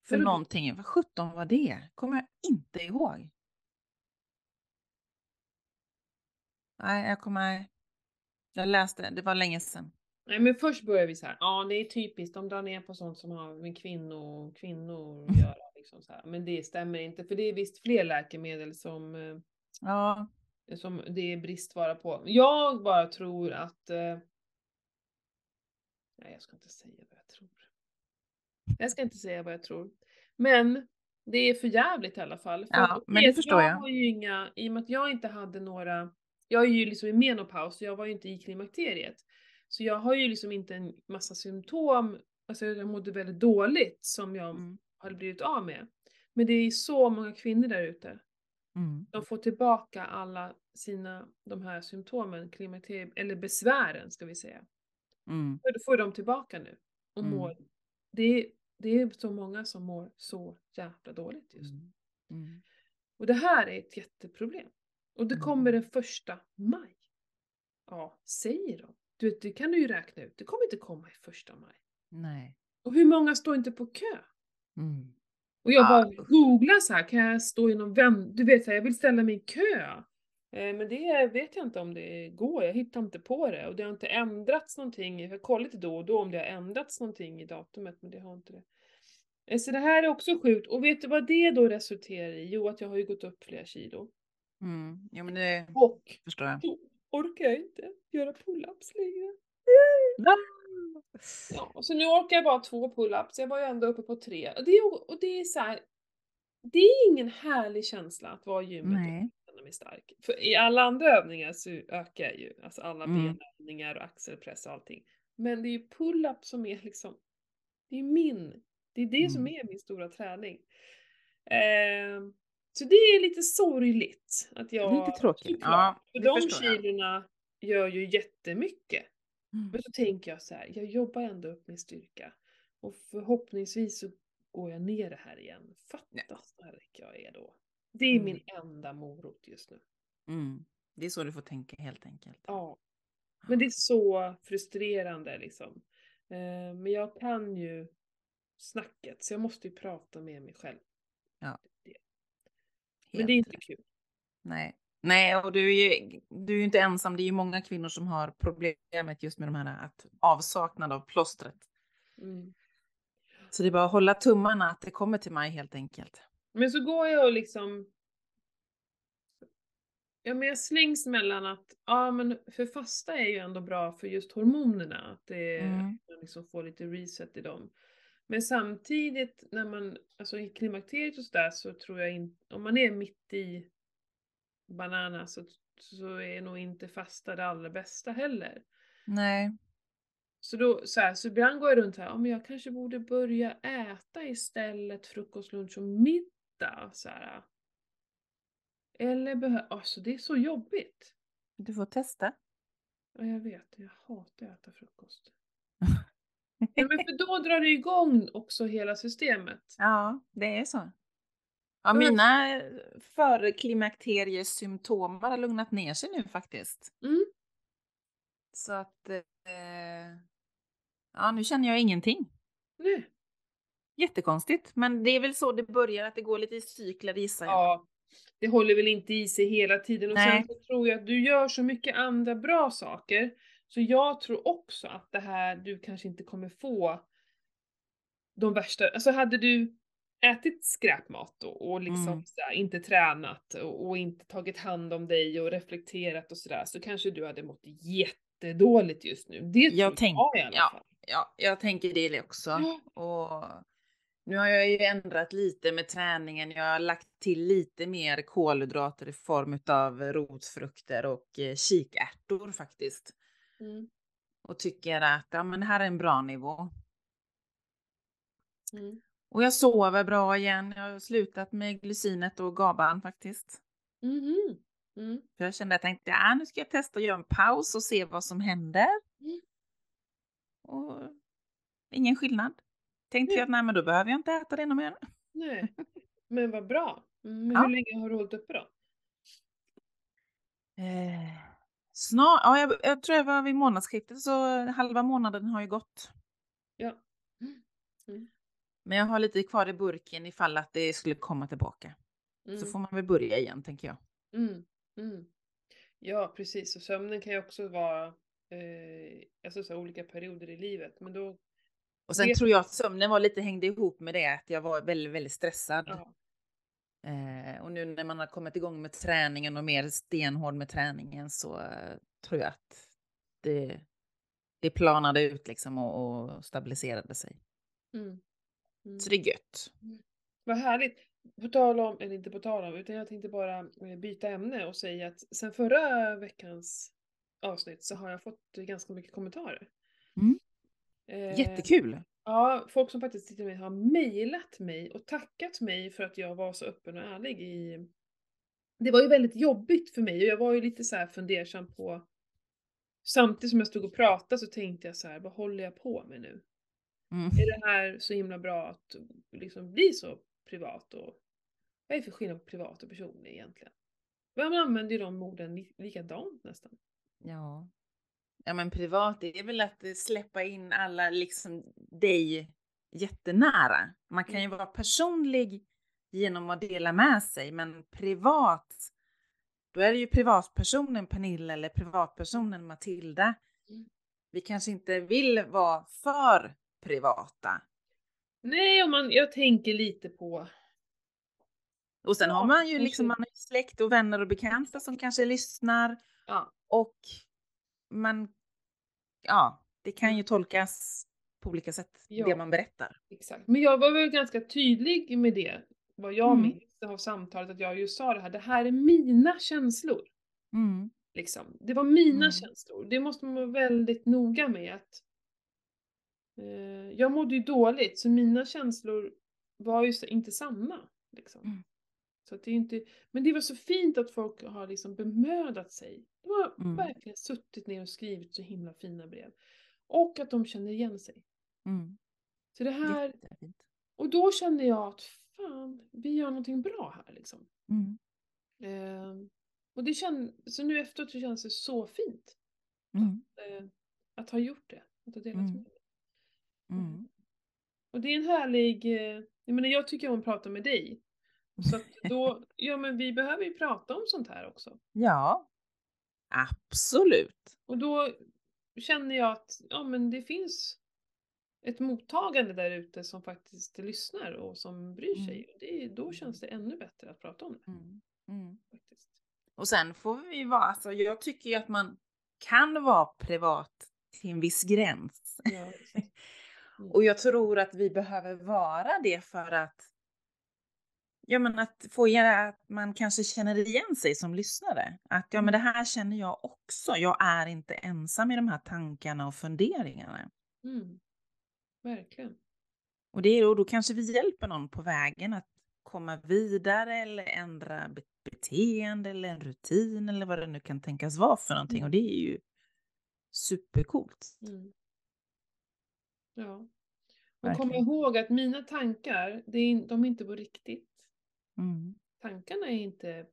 För Vadå? någonting, vad sjutton var det? Kommer jag inte ihåg. Nej, jag kommer... Jag läste, det var länge sedan. Nej men först börjar vi så här. ja det är typiskt, de drar ner på sånt som har med kvinnor, kvinnor att göra. Liksom så här. Men det stämmer inte, för det är visst fler läkemedel som, eh, Ja, som det är bristvara på. Jag bara tror att... Eh... Nej jag ska inte säga vad jag tror. Jag ska inte säga vad jag tror. Men det är för jävligt i alla fall. För Ja, men det förstår jag. har ju inga, i och med att jag inte hade några, jag är ju liksom i menopaus, så jag var ju inte i klimakteriet. Så jag har ju liksom inte en massa symptom, alltså jag mådde väldigt dåligt som jag mm. hade blivit av med. Men det är så många kvinnor där ute. Mm. De får tillbaka alla sina, de här symptomen, klimakterie, eller besvären ska vi säga. Mm. Då får de tillbaka nu. Och Mm. mår, det, är- det är så många som mår så jävla dåligt just nu. Mm. Mm. Och det här är ett jätteproblem. Och det Mm. kommer den första maj. Ja, säger de. Du vet, det kan du ju räkna ut. Det kommer inte komma i första maj. Nej. Och hur många står inte på kö? Mm. Och jag Ah, bara usch. googlar så här, kan jag stå i någon vän... Du vet, så här, jag vill ställa mig i kö. Eh, men det vet jag inte om det går, jag hittar inte på det. Och det har inte ändrats någonting. Jag kollar lite då och då om det har ändrats någonting i datumet, men det har inte det. Eh, Så det här är också sjukt. Och vet du vad det då resulterar i? Jo, att jag har ju gått upp flera kilo. Mm. Jo, men det Och förstår jag. då orkar jag inte göra pull-ups längre. Ja, så nu orkar jag bara två pull-ups, jag var ju ändå uppe på tre. Och det är, och det är så här, det är ingen härlig känsla att vara i gymmet Nej. och känna mig stark. För i alla andra övningar så ökar jag ju, alltså alla Mm. benövningar och axelpress och allting. Men det är ju pull-up som är liksom, det är min, det är det som Mm. är min stora träning. Ehm, så det är lite sorgligt att jag... Lite tråkigt. Ja, för de jag. kilorna gör ju jättemycket. Mm. Men så tänker jag så här, jag jobbar ändå upp min styrka. Och förhoppningsvis så går jag ner det här igen. Fatta vad stark jag är då. Det är Mm. min enda morot just nu. Mm. Det är så du får tänka helt enkelt. Ja. Men det är så frustrerande liksom. Eh, men jag kan ju snacket, så jag måste ju prata med mig själv. Ja. Men det är inte kul. Nej. Nej, och du är ju du är ju inte ensam. Det är ju många kvinnor som har problemet just med de här att avsaknad av plåstret. Mm. Så det är bara att hålla tummarna att det kommer till mig helt enkelt. Men så går jag och liksom... Ja men jag slängs mellan att, ja men för fasta är ju ändå bra för just hormonerna. Att det Mm. man liksom får lite reset i dem. Men samtidigt när man, alltså i klimakteriet och sådär så tror jag inte, om man är mitt i banana så, så är nog inte fasta det allra bästa heller. Nej. Så, då, så, här, så ibland går jag runt här, ja, men jag kanske borde börja äta istället frukost, lunch och middag. Så här. Eller behöver, alltså det är så jobbigt. Du får testa. Ja, jag vet, jag hatar att äta frukost. Nej, men för då drar det igång också hela systemet. Ja, det är så. Ja, mina förklimakteriesymptom har lugnat ner sig nu faktiskt. Mm. Så att... Eh, ja, nu känner jag ingenting. Nej. Jättekonstigt, men det är väl så det börjar, att det går lite i cykler gissar jag. Ja, det håller väl inte i sig hela tiden. Och Nej. sen så tror jag att du gör så mycket andra bra saker. Så jag tror också att det här, du kanske inte kommer få de värsta, alltså hade du ätit skräpmat och, och liksom Mm. så här, inte tränat och, och inte tagit hand om dig och reflekterat och sådär så kanske du hade mått jättedåligt just nu. Det tror Jag tänk- jag i alla ja. fall. Ja, jag tänker det också. Ja. Och nu har jag ju ändrat lite med träningen. Jag har lagt till lite mer kolhydrater i form av rotfrukter och eh, kikärtor faktiskt. Mm. Och tycker att ja, men det här är en bra nivå. Mm. Och jag sover bra igen. Jag har slutat med glycinet och GABAn faktiskt. Mhm. Mm. För jag kände att jag tänkte, ja, nu ska jag testa att göra en paus och se vad som händer. Mm. Och ingen skillnad. Tänkte jag att nej, men då behöver jag inte äta det något mer. Nej, men vad bra. Mm, Men Ja. hur länge har du hållit uppe då? Eh, snart, ja, jag, jag tror jag var vid månadsskiftet så halva månaden har ju gått. Ja. Men jag har lite kvar i burken ifall att det skulle komma tillbaka. Mm. Så får man väl börja igen tänker jag. Mm. Mm. Ja, precis. Och sömnen kan ju också vara eh, alltså så olika perioder i livet. Men då, Och sen Det- tror jag att sömnen var lite hängde ihop med det att jag var väldigt, väldigt stressad. ja. Eh, och nu när man har kommit igång med träningen och mer stenhård med träningen så eh, tror jag att det, det planade ut liksom och, och stabiliserade sig. Mm. Mm. Så det är gött. Vad härligt. På tal om, eller inte på tal om, utan jag tänkte bara eh, byta ämne och säga att sen förra veckans avsnitt så har jag fått ganska mycket kommentarer. Mm. Eh, Jättekul! Ja, folk som faktiskt till och med har mejlat mig och tackat mig för att jag var så öppen och ärlig i... Det var ju väldigt jobbigt för mig och jag var ju lite så här fundersam på... Samtidigt som jag stod och pratade så tänkte jag så här, vad håller jag på med nu? Mm. Är det här så himla bra att liksom bli så privat och... Vad är det för skillnad på privat och personlig egentligen? Man använder ju de orden li- likadant nästan. Ja. Ja men privat det är väl att eh, släppa in alla liksom dig jättenära. Man kan ju vara personlig genom att dela med sig men privat då är det ju privatpersonen Pernilla eller privatpersonen Matilda. Mm. Vi kanske inte vill vara för privata. Nej, och man, jag tänker lite på... Och sen har man ju liksom man har släkt och vänner och bekanta som kanske lyssnar Ja, och man, ja, det kan ju tolkas på olika sätt, Ja. det man berättar. Exakt. Men jag var väl ganska tydlig med det, vad jag Mm. minns av samtalet, att jag just sa det här, det här är mina känslor. Mm. Liksom. Det var mina Mm. känslor. Det måste man vara väldigt noga med att eh, jag mådde ju dåligt, så mina känslor var ju inte sanna. Liksom. Mm. Så att det är inte, men det var så fint att folk har liksom bemödat sig. De har Mm. verkligen suttit ner och skrivit så himla fina brev. Och att de känner igen sig. Mm. Så det här, Jättefint. och då kände jag att fan, vi gör någonting bra här liksom. Mm. Eh, och det känd, så nu efteråt så känns det så fint Mm. eh, att ha gjort det. Att ha delat Mm. med det. Mm. Och det är en härlig, eh, jag menar jag tycker om att prata med dig. Så att då, ja men vi behöver ju prata om sånt här också. Ja, absolut. Och då känner jag att, ja men det finns ett mottagande där ute som faktiskt lyssnar och som bryr Mm. sig. Och det, då känns det ännu bättre att prata om det Mm. Mm. faktiskt. Och sen får vi vara, alltså jag tycker ju att man kan vara privat till en viss gräns. Ja, exakt. Mm. Och jag tror att vi behöver vara det för att Ja, men att få göra att man kanske känner igen sig som lyssnare. Att ja, men det här känner jag också. Jag är inte ensam i de här tankarna och funderingarna. Mm. Verkligen. Och det är då, då kanske vi hjälper någon på vägen att komma vidare eller ändra be- beteende eller en rutin eller vad det nu kan tänkas vara för någonting. Och det är ju supercoolt. Mm. Ja. Men kom ihåg att mina tankar, det är, in- de är inte på riktigt. Mm. Tankarna är inte...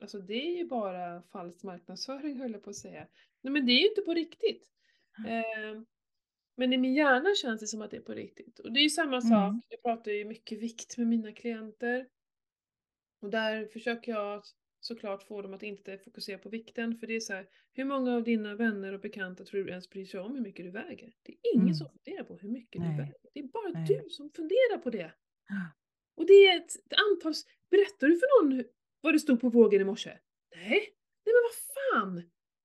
Alltså det är ju bara falsk marknadsföring höll jag på att säga. Nej men det är ju inte på riktigt. Eh, men i min hjärna känns det som att det är på riktigt. Och det är ju samma sak, Mm. jag pratar ju mycket vikt med mina klienter. Och där försöker jag såklart få dem att inte fokusera på vikten. För det är så här, hur många av dina vänner och bekanta tror du ens bryr sig om hur mycket du väger? Det är ingen Mm. som funderar på hur mycket Nej. du väger. Det är bara Nej. du som funderar på det. Och det är ett, ett antal... Berättar du för någon vad det stod på vågen i morse? Nej. Nej men vad fan!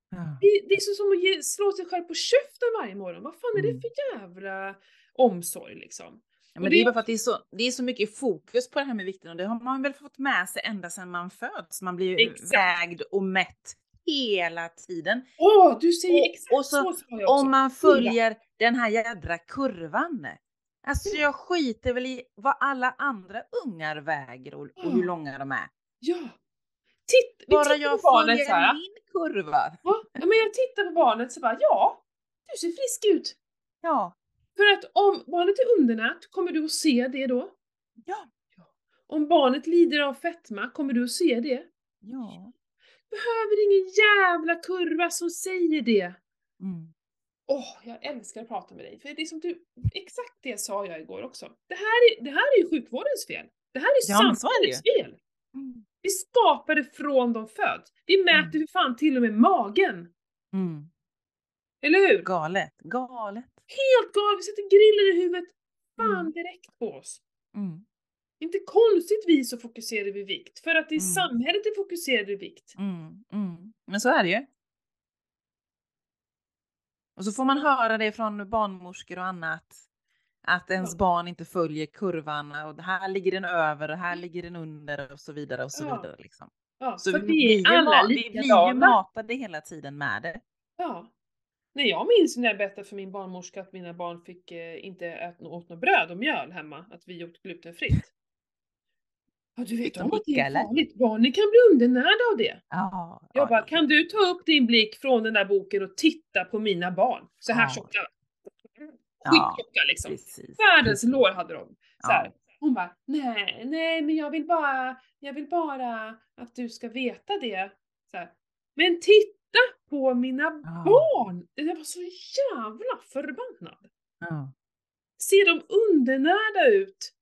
Ja. Det, det är så som att ge, slå sig själv på käften varje morgon. Vad fan är det Mm. för jävla omsorg liksom? Ja, Och men det det är bara för att det är, så, det är så mycket fokus på det här med vikten och det har man väl fått med sig ända sedan man föds. Man blir ju Exakt. vägd och mätt hela tiden. Åh, du säger Och- exakt och så- så också. Om man följer den här jädra kurvan. Alltså jag skiter väl i vad alla andra ungar väger och, och hur långa de är. Ja. Titt, Bara jag på barnet följer min kurva. Ja, men jag tittar på barnet så bara, ja, du ser frisk ut. Ja. För att om barnet är undernärt, kommer du att se det då? Ja. Om barnet lider av fetma, kommer du att se det? Ja. Behöver ingen jävla kurva som säger det. Mm. Åh, jag älskar att prata med dig. För det är som du, exakt det sa jag igår också. Det här är, det här är ju sjukvårdens fel. Det här är det samhällets fel. Mm. Vi skapar det från de föds. Vi mäter för fan till och med magen. Mm. Eller hur? Galet. Galet. Helt galet, vi sätter grillen i huvudet. Fan Mm. direkt på oss. Mm. Inte konstigt vi så fokuserade vid vikt. För att i Mm. samhället är fokuserade vid vikt. Mm, mm. Men så är det ju. Och så får man höra det från barnmorskor och annat. Att ens Ja. barn inte följer kurvan och här ligger den över och här ligger den under och så vidare och så Ja. vidare. Liksom. Ja, Så vi, blir alla ma- vi blir ju matade hela tiden med det. Ja. Nej, jag minns när jag berättade för min barnmorska att mina barn fick eh, inte äta åt något bröd och mjöl hemma, att vi åt glutenfritt. Ja, du vet om att det är farligt. Barnen kan bli undernärda av det. Ja, Jag ja, bara, kan du ta upp din blick från den där boken och titta på mina barn? Så här Ja. tjocka. Skittjocka liksom. precis. Världens lår hade de. Så här. Hon bara, nej, nej men jag vill bara, jag vill bara att du ska veta det. Så här. Men titta på mina barn! Jag var så jävla förbannad. Ser de undernärda ut?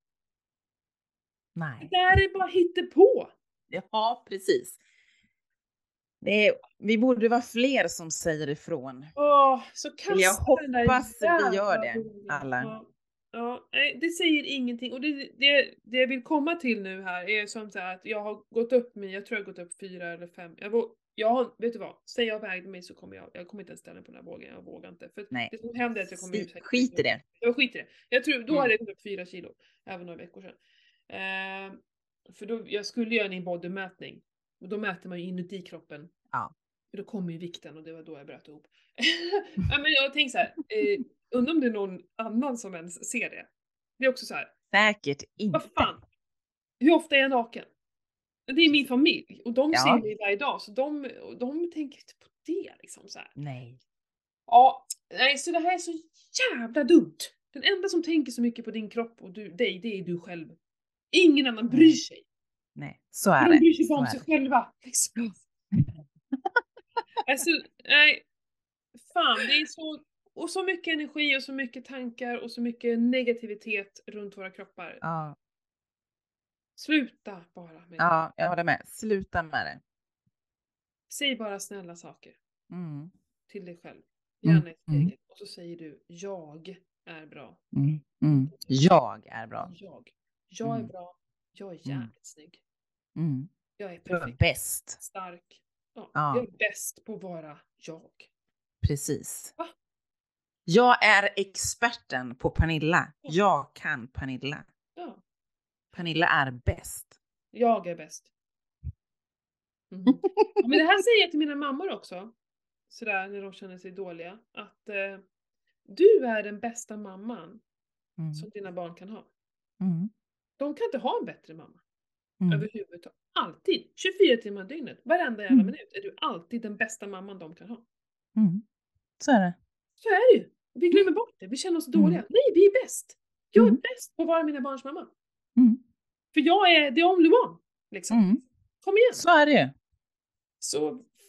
Det Nej. där är bara hittepå. Ja, precis. Det är, vi borde vara fler som säger ifrån. Åh, så kasta Jag den där hoppas vi gör det, alla. Ja. Ja, det säger ingenting. Och det, det, det jag vill komma till nu här är som så här att jag har gått upp mig, jag tror jag har gått upp fyra eller fem. Jag, vå- jag vet du vad? Säg jag vägde mig så kommer jag, jag kommer inte ens ställa mig på den här vågen, jag vågar inte. För Nej. det som händer är att jag kommer Si- Skit i det. Jag skiter i det. Jag tror, då Mm. hade jag gått upp fyra kilo, även några veckor sedan. Eh, för då, jag skulle göra en in-body-mätning. Och då mäter man ju inuti kroppen. Ja. För då kommer ju vikten och det var då jag bröt ihop. ja, men jag tänkte så här, eh, undrar om det är någon annan som ens ser det. Det är också så här, Säkert inte. vad fan? Hur ofta är jag naken? Det är min familj och de Ja. ser mig varje dag så de, de tänker inte på det liksom så här. Nej. Ja, nej så det här är så jävla dumt. Den enda som tänker så mycket på din kropp och du, dig, det är du själv. Ingen annan bryr sig. Nej, så är de det. bryr sig bara om sig själva. Liksom. alltså, nej. Fan, det är så, och så mycket energi och så mycket tankar och så mycket negativitet runt våra kroppar. Ja, Sluta bara med det. ja, jag håller med. Sluta med det. Säg bara snälla saker Mm. till dig själv. Mm, Gärna mm. spegeln. Och så säger du, jag är bra. Mm. Mm. Jag är bra. Jag. Jag är Mm. bra. Jag är Mm. jävligt snygg. Mm. Jag är Du är perfekt. bäst. Stark. Ja, Ja. Jag är bäst på att vara jag. Precis. Va? Jag är experten på Pernilla. Jag kan Pernilla. Ja. Pernilla är bäst. Jag är bäst. Mm. Ja, Men det här säger jag till mina mammor också. Sådär när de känner sig dåliga. Att eh, du är den bästa mamman Mm. som dina barn kan ha. Mm. De kan inte ha en bättre mamma. Mm. Överhuvudtaget. Alltid. 24 timmar om dygnet. Varenda jävla Mm. minut är du alltid den bästa mamman de kan ha. Mm. Så är det. Så är det ju. Vi glömmer bort det. Vi känner oss dåliga. Mm. Nej, vi är bäst. Jag är Mm. bäst på att vara mina barns mamma. Mm. För jag är the only one. Liksom. Mm. Kom igen. Så är det. Så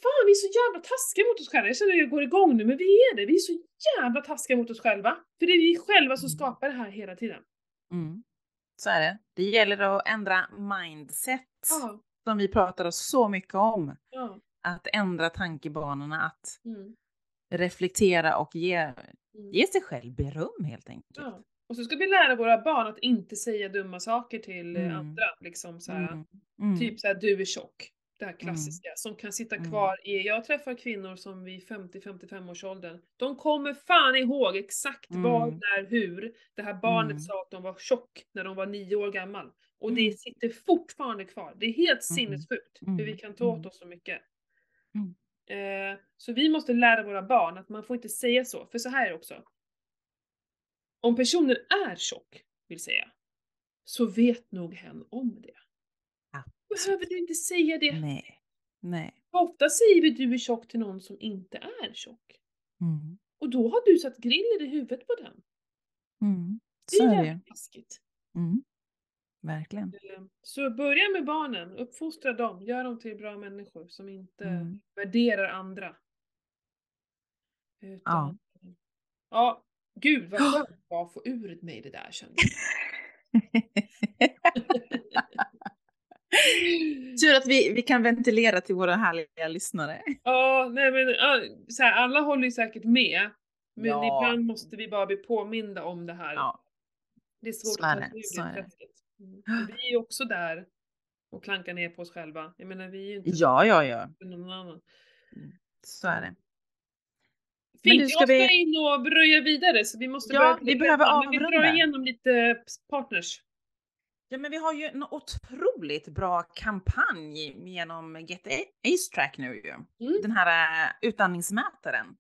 fan, vi är så jävla taskiga mot oss själva. Jag känner att jag går igång nu, men vi är det. Vi är så jävla taskiga mot oss själva. För det är vi själva som Mm. skapar det här hela tiden. Mm. Så är det. Det gäller att ändra mindset Ja. som vi pratar så mycket om. ja. Att ändra tankebanorna, att Mm. reflektera och ge, Mm. ge sig själv beröm helt enkelt. ja. Och så ska vi lära våra barn att inte säga dumma saker till eh, Mm. andra. Liksom så här, Mm. Mm. Typ såhär, du är tjock. Det här klassiska. Som kan sitta Mm. kvar i, jag träffar kvinnor som vid 50-55 års åldern, de kommer fan ihåg exakt vad, Mm. när, hur det här barnet Mm. sa att de var tjock när de var nio år gammal. Och det Mm. sitter fortfarande kvar. Det är helt Mm. sinnessjukt hur vi Mm. kan ta åt Mm. oss så mycket. Mm. Eh, så vi måste lära våra barn att man får inte säga så, för så här är det också. Om personen är tjock, vill säga, så vet nog hen om det. Behöver du inte säga det? Nej. Nej. Ofta säger vi du är tjock till någon som inte är tjock. Mm. Och då har du satt griller i huvudet på den. Mm. Det Så är är det taskigt. Mm. Verkligen. Eh, Så börja med barnen, uppfostra dem, gör dem till bra människor som inte Mm. värderar andra. Utan, Ja. ja. gud vad skönt det var att få ur mig det där kände jag. Tur att vi, vi kan ventilera till våra härliga lyssnare. Ja, nej men så här, alla håller ju säkert med. Men Ja. ibland måste vi bara bli påminda om det här. Ja. Det är svårt Så är att ta sig ur det träsket. Mm. Vi är ju också där och klankar ner på oss själva. Jag menar vi är ju inte Ja, ja, ja. någon annan. Så är det. Fint, jag ska vi- in och bröja vidare så vi måste Ja, börja vi behöver Men Vi drar avrunda. igenom lite partners. Ja, men vi har ju en otroligt bra kampanj genom Get Ace Track nu ju. Mm. Den här äh, utandningsmätaren.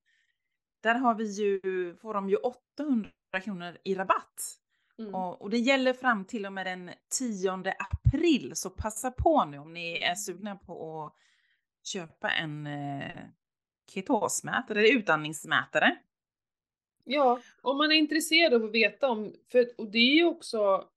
Där har vi ju, får de ju 800 kronor i rabatt. Mm. Och, och det gäller fram till och med den 10 april, så passa på nu om ni är sugna på att köpa en eh, ketosmätare, eller utandningsmätare. Ja, om man är intresserad av att veta om, för, och det är ju också,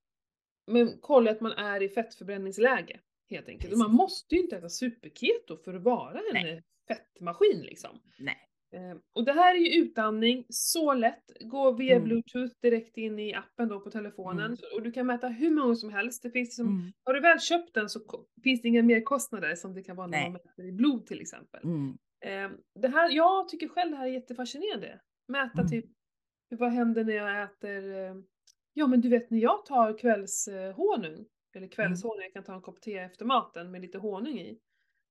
men kolla att man är i fettförbränningsläge helt enkelt. Och man måste ju inte äta superketo för att vara en Nej. eh, fettmaskin liksom. Nej. Eh, och det här är ju utandning, så lätt. Gå via Mm. bluetooth direkt in i appen då på telefonen. Mm. Och du kan mäta hur många som helst. Det finns liksom, Mm. Har du väl köpt den så finns det inga merkostnader som det kan vara när Nej. man mäter i blod till exempel. Mm. Eh, det här, jag tycker själv det här är jättefascinerande. Mäta Mm. typ, vad händer när jag äter, eh, ja men du vet när jag tar kvällshonung, eller kvällshonung, jag kan ta en kopp te efter maten med lite honung i.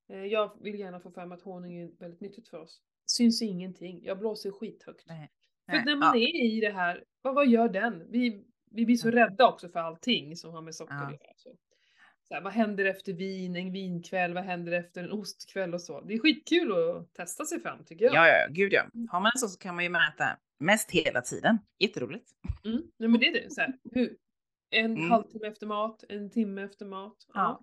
Eh, jag vill gärna få fram att honung är väldigt nyttigt för oss. Syns ingenting, jag blåser skithögt. Nej. För när man Ja. är i det här, vad, vad gör den? Vi, vi blir så Mm. rädda också för allting som har med socker Ja. att göra. Så. Här, vad händer efter vin, en vinkväll, vad händer efter en ostkväll och så. Det är skitkul att testa sig fram tycker jag. Ja, ja, gud ja. Har man en sån så kan man ju mäta mest hela tiden. Jätteroligt. Mm. Nej, men det är det. Så här, hur, en Mm. halvtimme efter mat, en timme efter mat. Ja.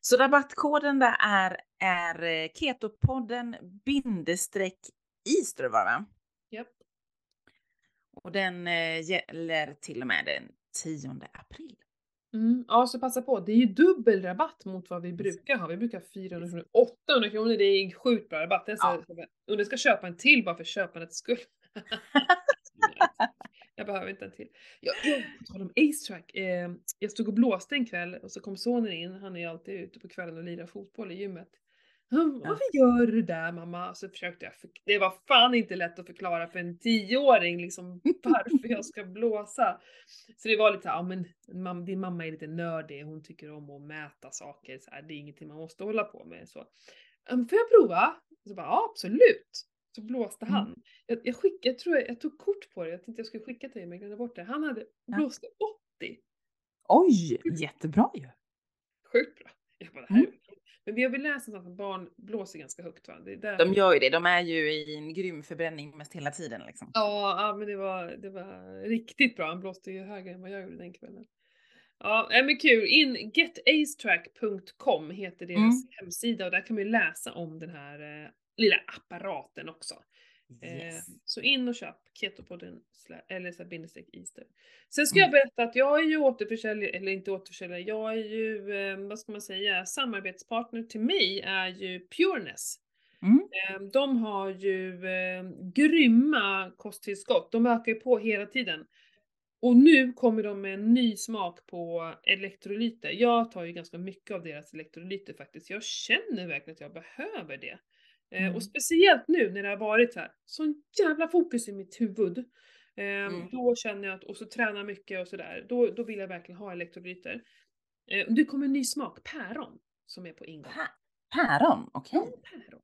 Så rabattkoden där är, är eh, ketopodden bindestreck det va? Japp. Och den eh, gäller till och med den 10 april. Mm. Ja, så passa på. Det är ju dubbel rabatt mot vad vi brukar ha. Vi brukar ha 400 kronor. 800 kronor, det är sjukt bra rabatt. Så, Och du ska köpa en till bara för köpandets skull. jag behöver inte en till. Jag, jag, tal om Ace Track. Eh, jag stod och blåste en kväll och så kom sonen in. Han är ju alltid ute på kvällen och lirar fotboll i gymmet. Ja. Varför gör du det där mamma? Så försökte jag, för, det var fan inte lätt att förklara för en tioåring liksom varför jag ska blåsa. Så det var lite ja men mam, din mamma är lite nördig, hon tycker om att mäta saker, så här, det är ingenting man måste hålla på med. Så, "Um, får jag prova? Så bara, ja absolut. Så blåste han. Mm. Jag, jag, skick, jag tror jag, jag tog kort på det, jag tänkte jag skulle skicka till dig men jag glömde bort det. Han hade Ja. blåste 80. Oj, jättebra ju. Sjukt bra. Jag bara, det här är okej. Men vi har väl läst någonstans att barn blåser ganska högt va? De gör ju det. De är ju i en grym förbränning mest hela tiden liksom. Ja, ja, men det var, det var riktigt bra. Han blåste ju högre än vad jag gjorde den kvällen. Ja, men kul. In getacetrack.com heter deras Mm. hemsida och där kan man ju läsa om den här eh, lilla apparaten också. Eh, Yes. så in och köp Ketopodden eller så bindestreck Easter. Sen ska jag berätta att jag är ju återförsäljare, eller inte återförsäljare, jag är ju, eh, vad ska man säga, samarbetspartner till mig är ju Pureness. Mm. Eh, De har ju eh, grymma kosttillskott, de ökar ju på hela tiden. Och nu kommer de med en ny smak på elektrolyter. Jag tar ju ganska mycket av deras elektrolyter faktiskt. Jag känner verkligen att jag behöver det. Eh, Mm. Och speciellt nu när det har varit så här, sån jävla fokus i mitt huvud. Eh, Mm. Då känner jag att, och så tränar mycket och sådär, då, då vill jag verkligen ha elektrolyter. Eh, det kommer en ny smak, päron, som är på ingång. Pä- Päron, okej. Ja, päron.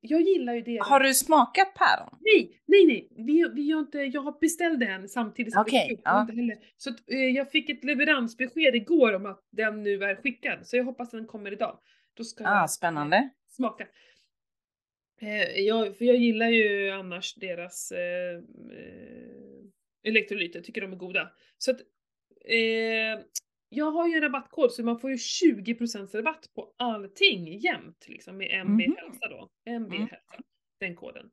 Jag gillar ju det. Har du smakat päron? Nej, nej, nej. Vi, vi har inte, jag har beställt den samtidigt som Okej, vi ja. inte heller. Så att, eh, jag fick ett leveransbesked igår om att den nu är skickad. Så jag hoppas den kommer idag. Då ska Ah, jag spännande. smaka. Eh, jag, för jag gillar ju annars deras eh, eh, elektrolyter, tycker de är goda. Så att eh, jag har ju en rabattkod så man får ju 20% rabatt på allting jämt liksom med MB Mhm. hälsa då. MB Mm. hälsa, den koden.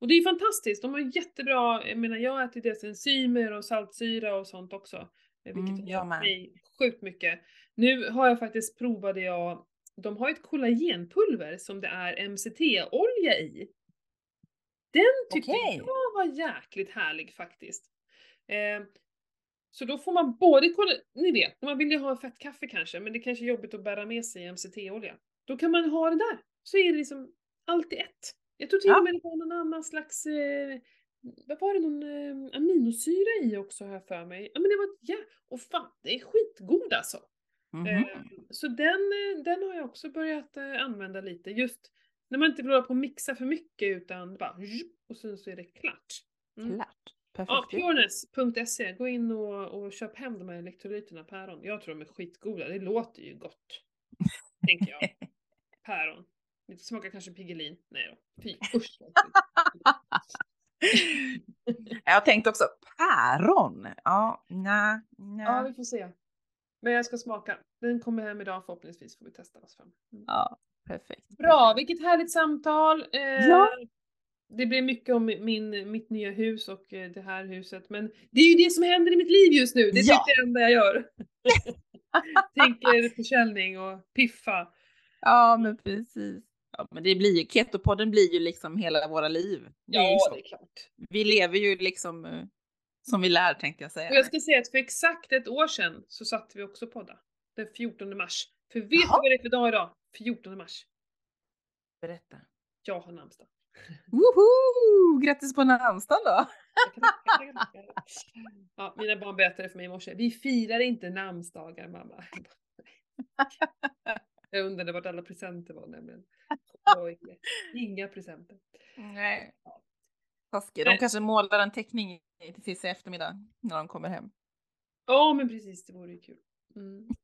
Och det är ju fantastiskt, de har jättebra, jag menar jag äter deras enzymer och saltsyra och sånt också. eh, Vilket Mm, har mig sjukt mycket. Nu har jag faktiskt provat det jag, de har ett kollagenpulver som det är MCT-olja i. Den tyckte Okej. jag var jäkligt härlig faktiskt. Eh, så då får man både kolla, ni vet, man vill ju ha fettkaffe kanske, men det kanske är jobbigt att bära med sig MCT-olja. Då kan man ha det där, så är det liksom allt i ett. Jag tror till och med det var någon annan slags, eh, vad var det, någon eh, aminosyra i också har jag för mig. Ja men det var, ja, och fan det är skitgod alltså. Mhm. Eh, Så den, eh, den har jag också börjat eh, använda lite, just när man inte vill hålla på och mixa för mycket utan bara och sen så är det klart. Mm. Klart. Ja, Perfekt. ju. pureness.se, gå in och, och köp hem de här elektrolyterna päron. Jag tror de är skitgoda, det låter ju gott. tänker jag. Päron. Det smakar kanske Piggelin. Nej då. Fy usch. Jag tänkte också päron. Ja, nej, nej. ja, vi får se. Men jag ska smaka. Den kommer hem idag förhoppningsvis får vi testa oss fram. Mm. Ja, perfekt. Bra, vilket härligt samtal. Eh, Ja. Det blir mycket om min, mitt nya hus och eh, det här huset, men det är ju det som händer i mitt liv just nu. Det är Ja. typ det enda jag gör. Tänker försäljning och piffa. Ja, men precis. Ja, men det blir ju, Ketopodden blir ju liksom hela våra liv. Ja, det är klart. Vi lever ju liksom eh, som vi lär tänkte jag säga. Och jag ska säga att för exakt ett år sedan så satte vi också podda. Den 14 mars. För vet du vad det är för dag idag? 14 mars. Berätta. Jag har namnsdag. Woho! Grattis på namnsdagen då! Ja, mina barn berättade för mig i morse, vi firar inte namnsdagar mamma. Jag undrade vart alla presenter var nämligen. Oj, inga presenter. Nej. Taskigt. De kanske målar en teckning till tills i eftermiddag när de kommer hem. Ja men precis, det vore ju kul. Mm.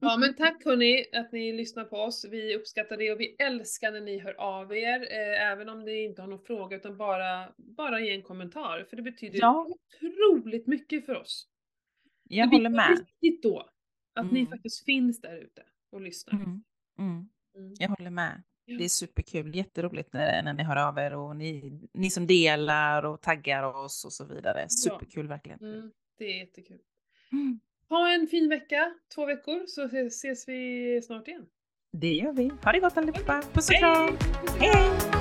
Ja men tack hörni att ni lyssnar på oss. Vi uppskattar det och vi älskar när ni hör av er. Eh, även om ni inte har någon fråga utan bara, bara ge en kommentar. För det betyder Ja. otroligt mycket för oss. Jag det håller med. riktigt då. Att ni Mm. faktiskt finns där ute och lyssnar. Mm. Mm. Mm. Jag håller med. Ja. Det är superkul, jätteroligt när, när ni hör av er och ni, ni som delar och taggar oss och så vidare. Superkul verkligen. Mm, det är jättekul. Mm. Ha en fin vecka, två veckor, så ses vi snart igen. Det gör vi. Ha det gott allihopa. Puss och kram! Hej!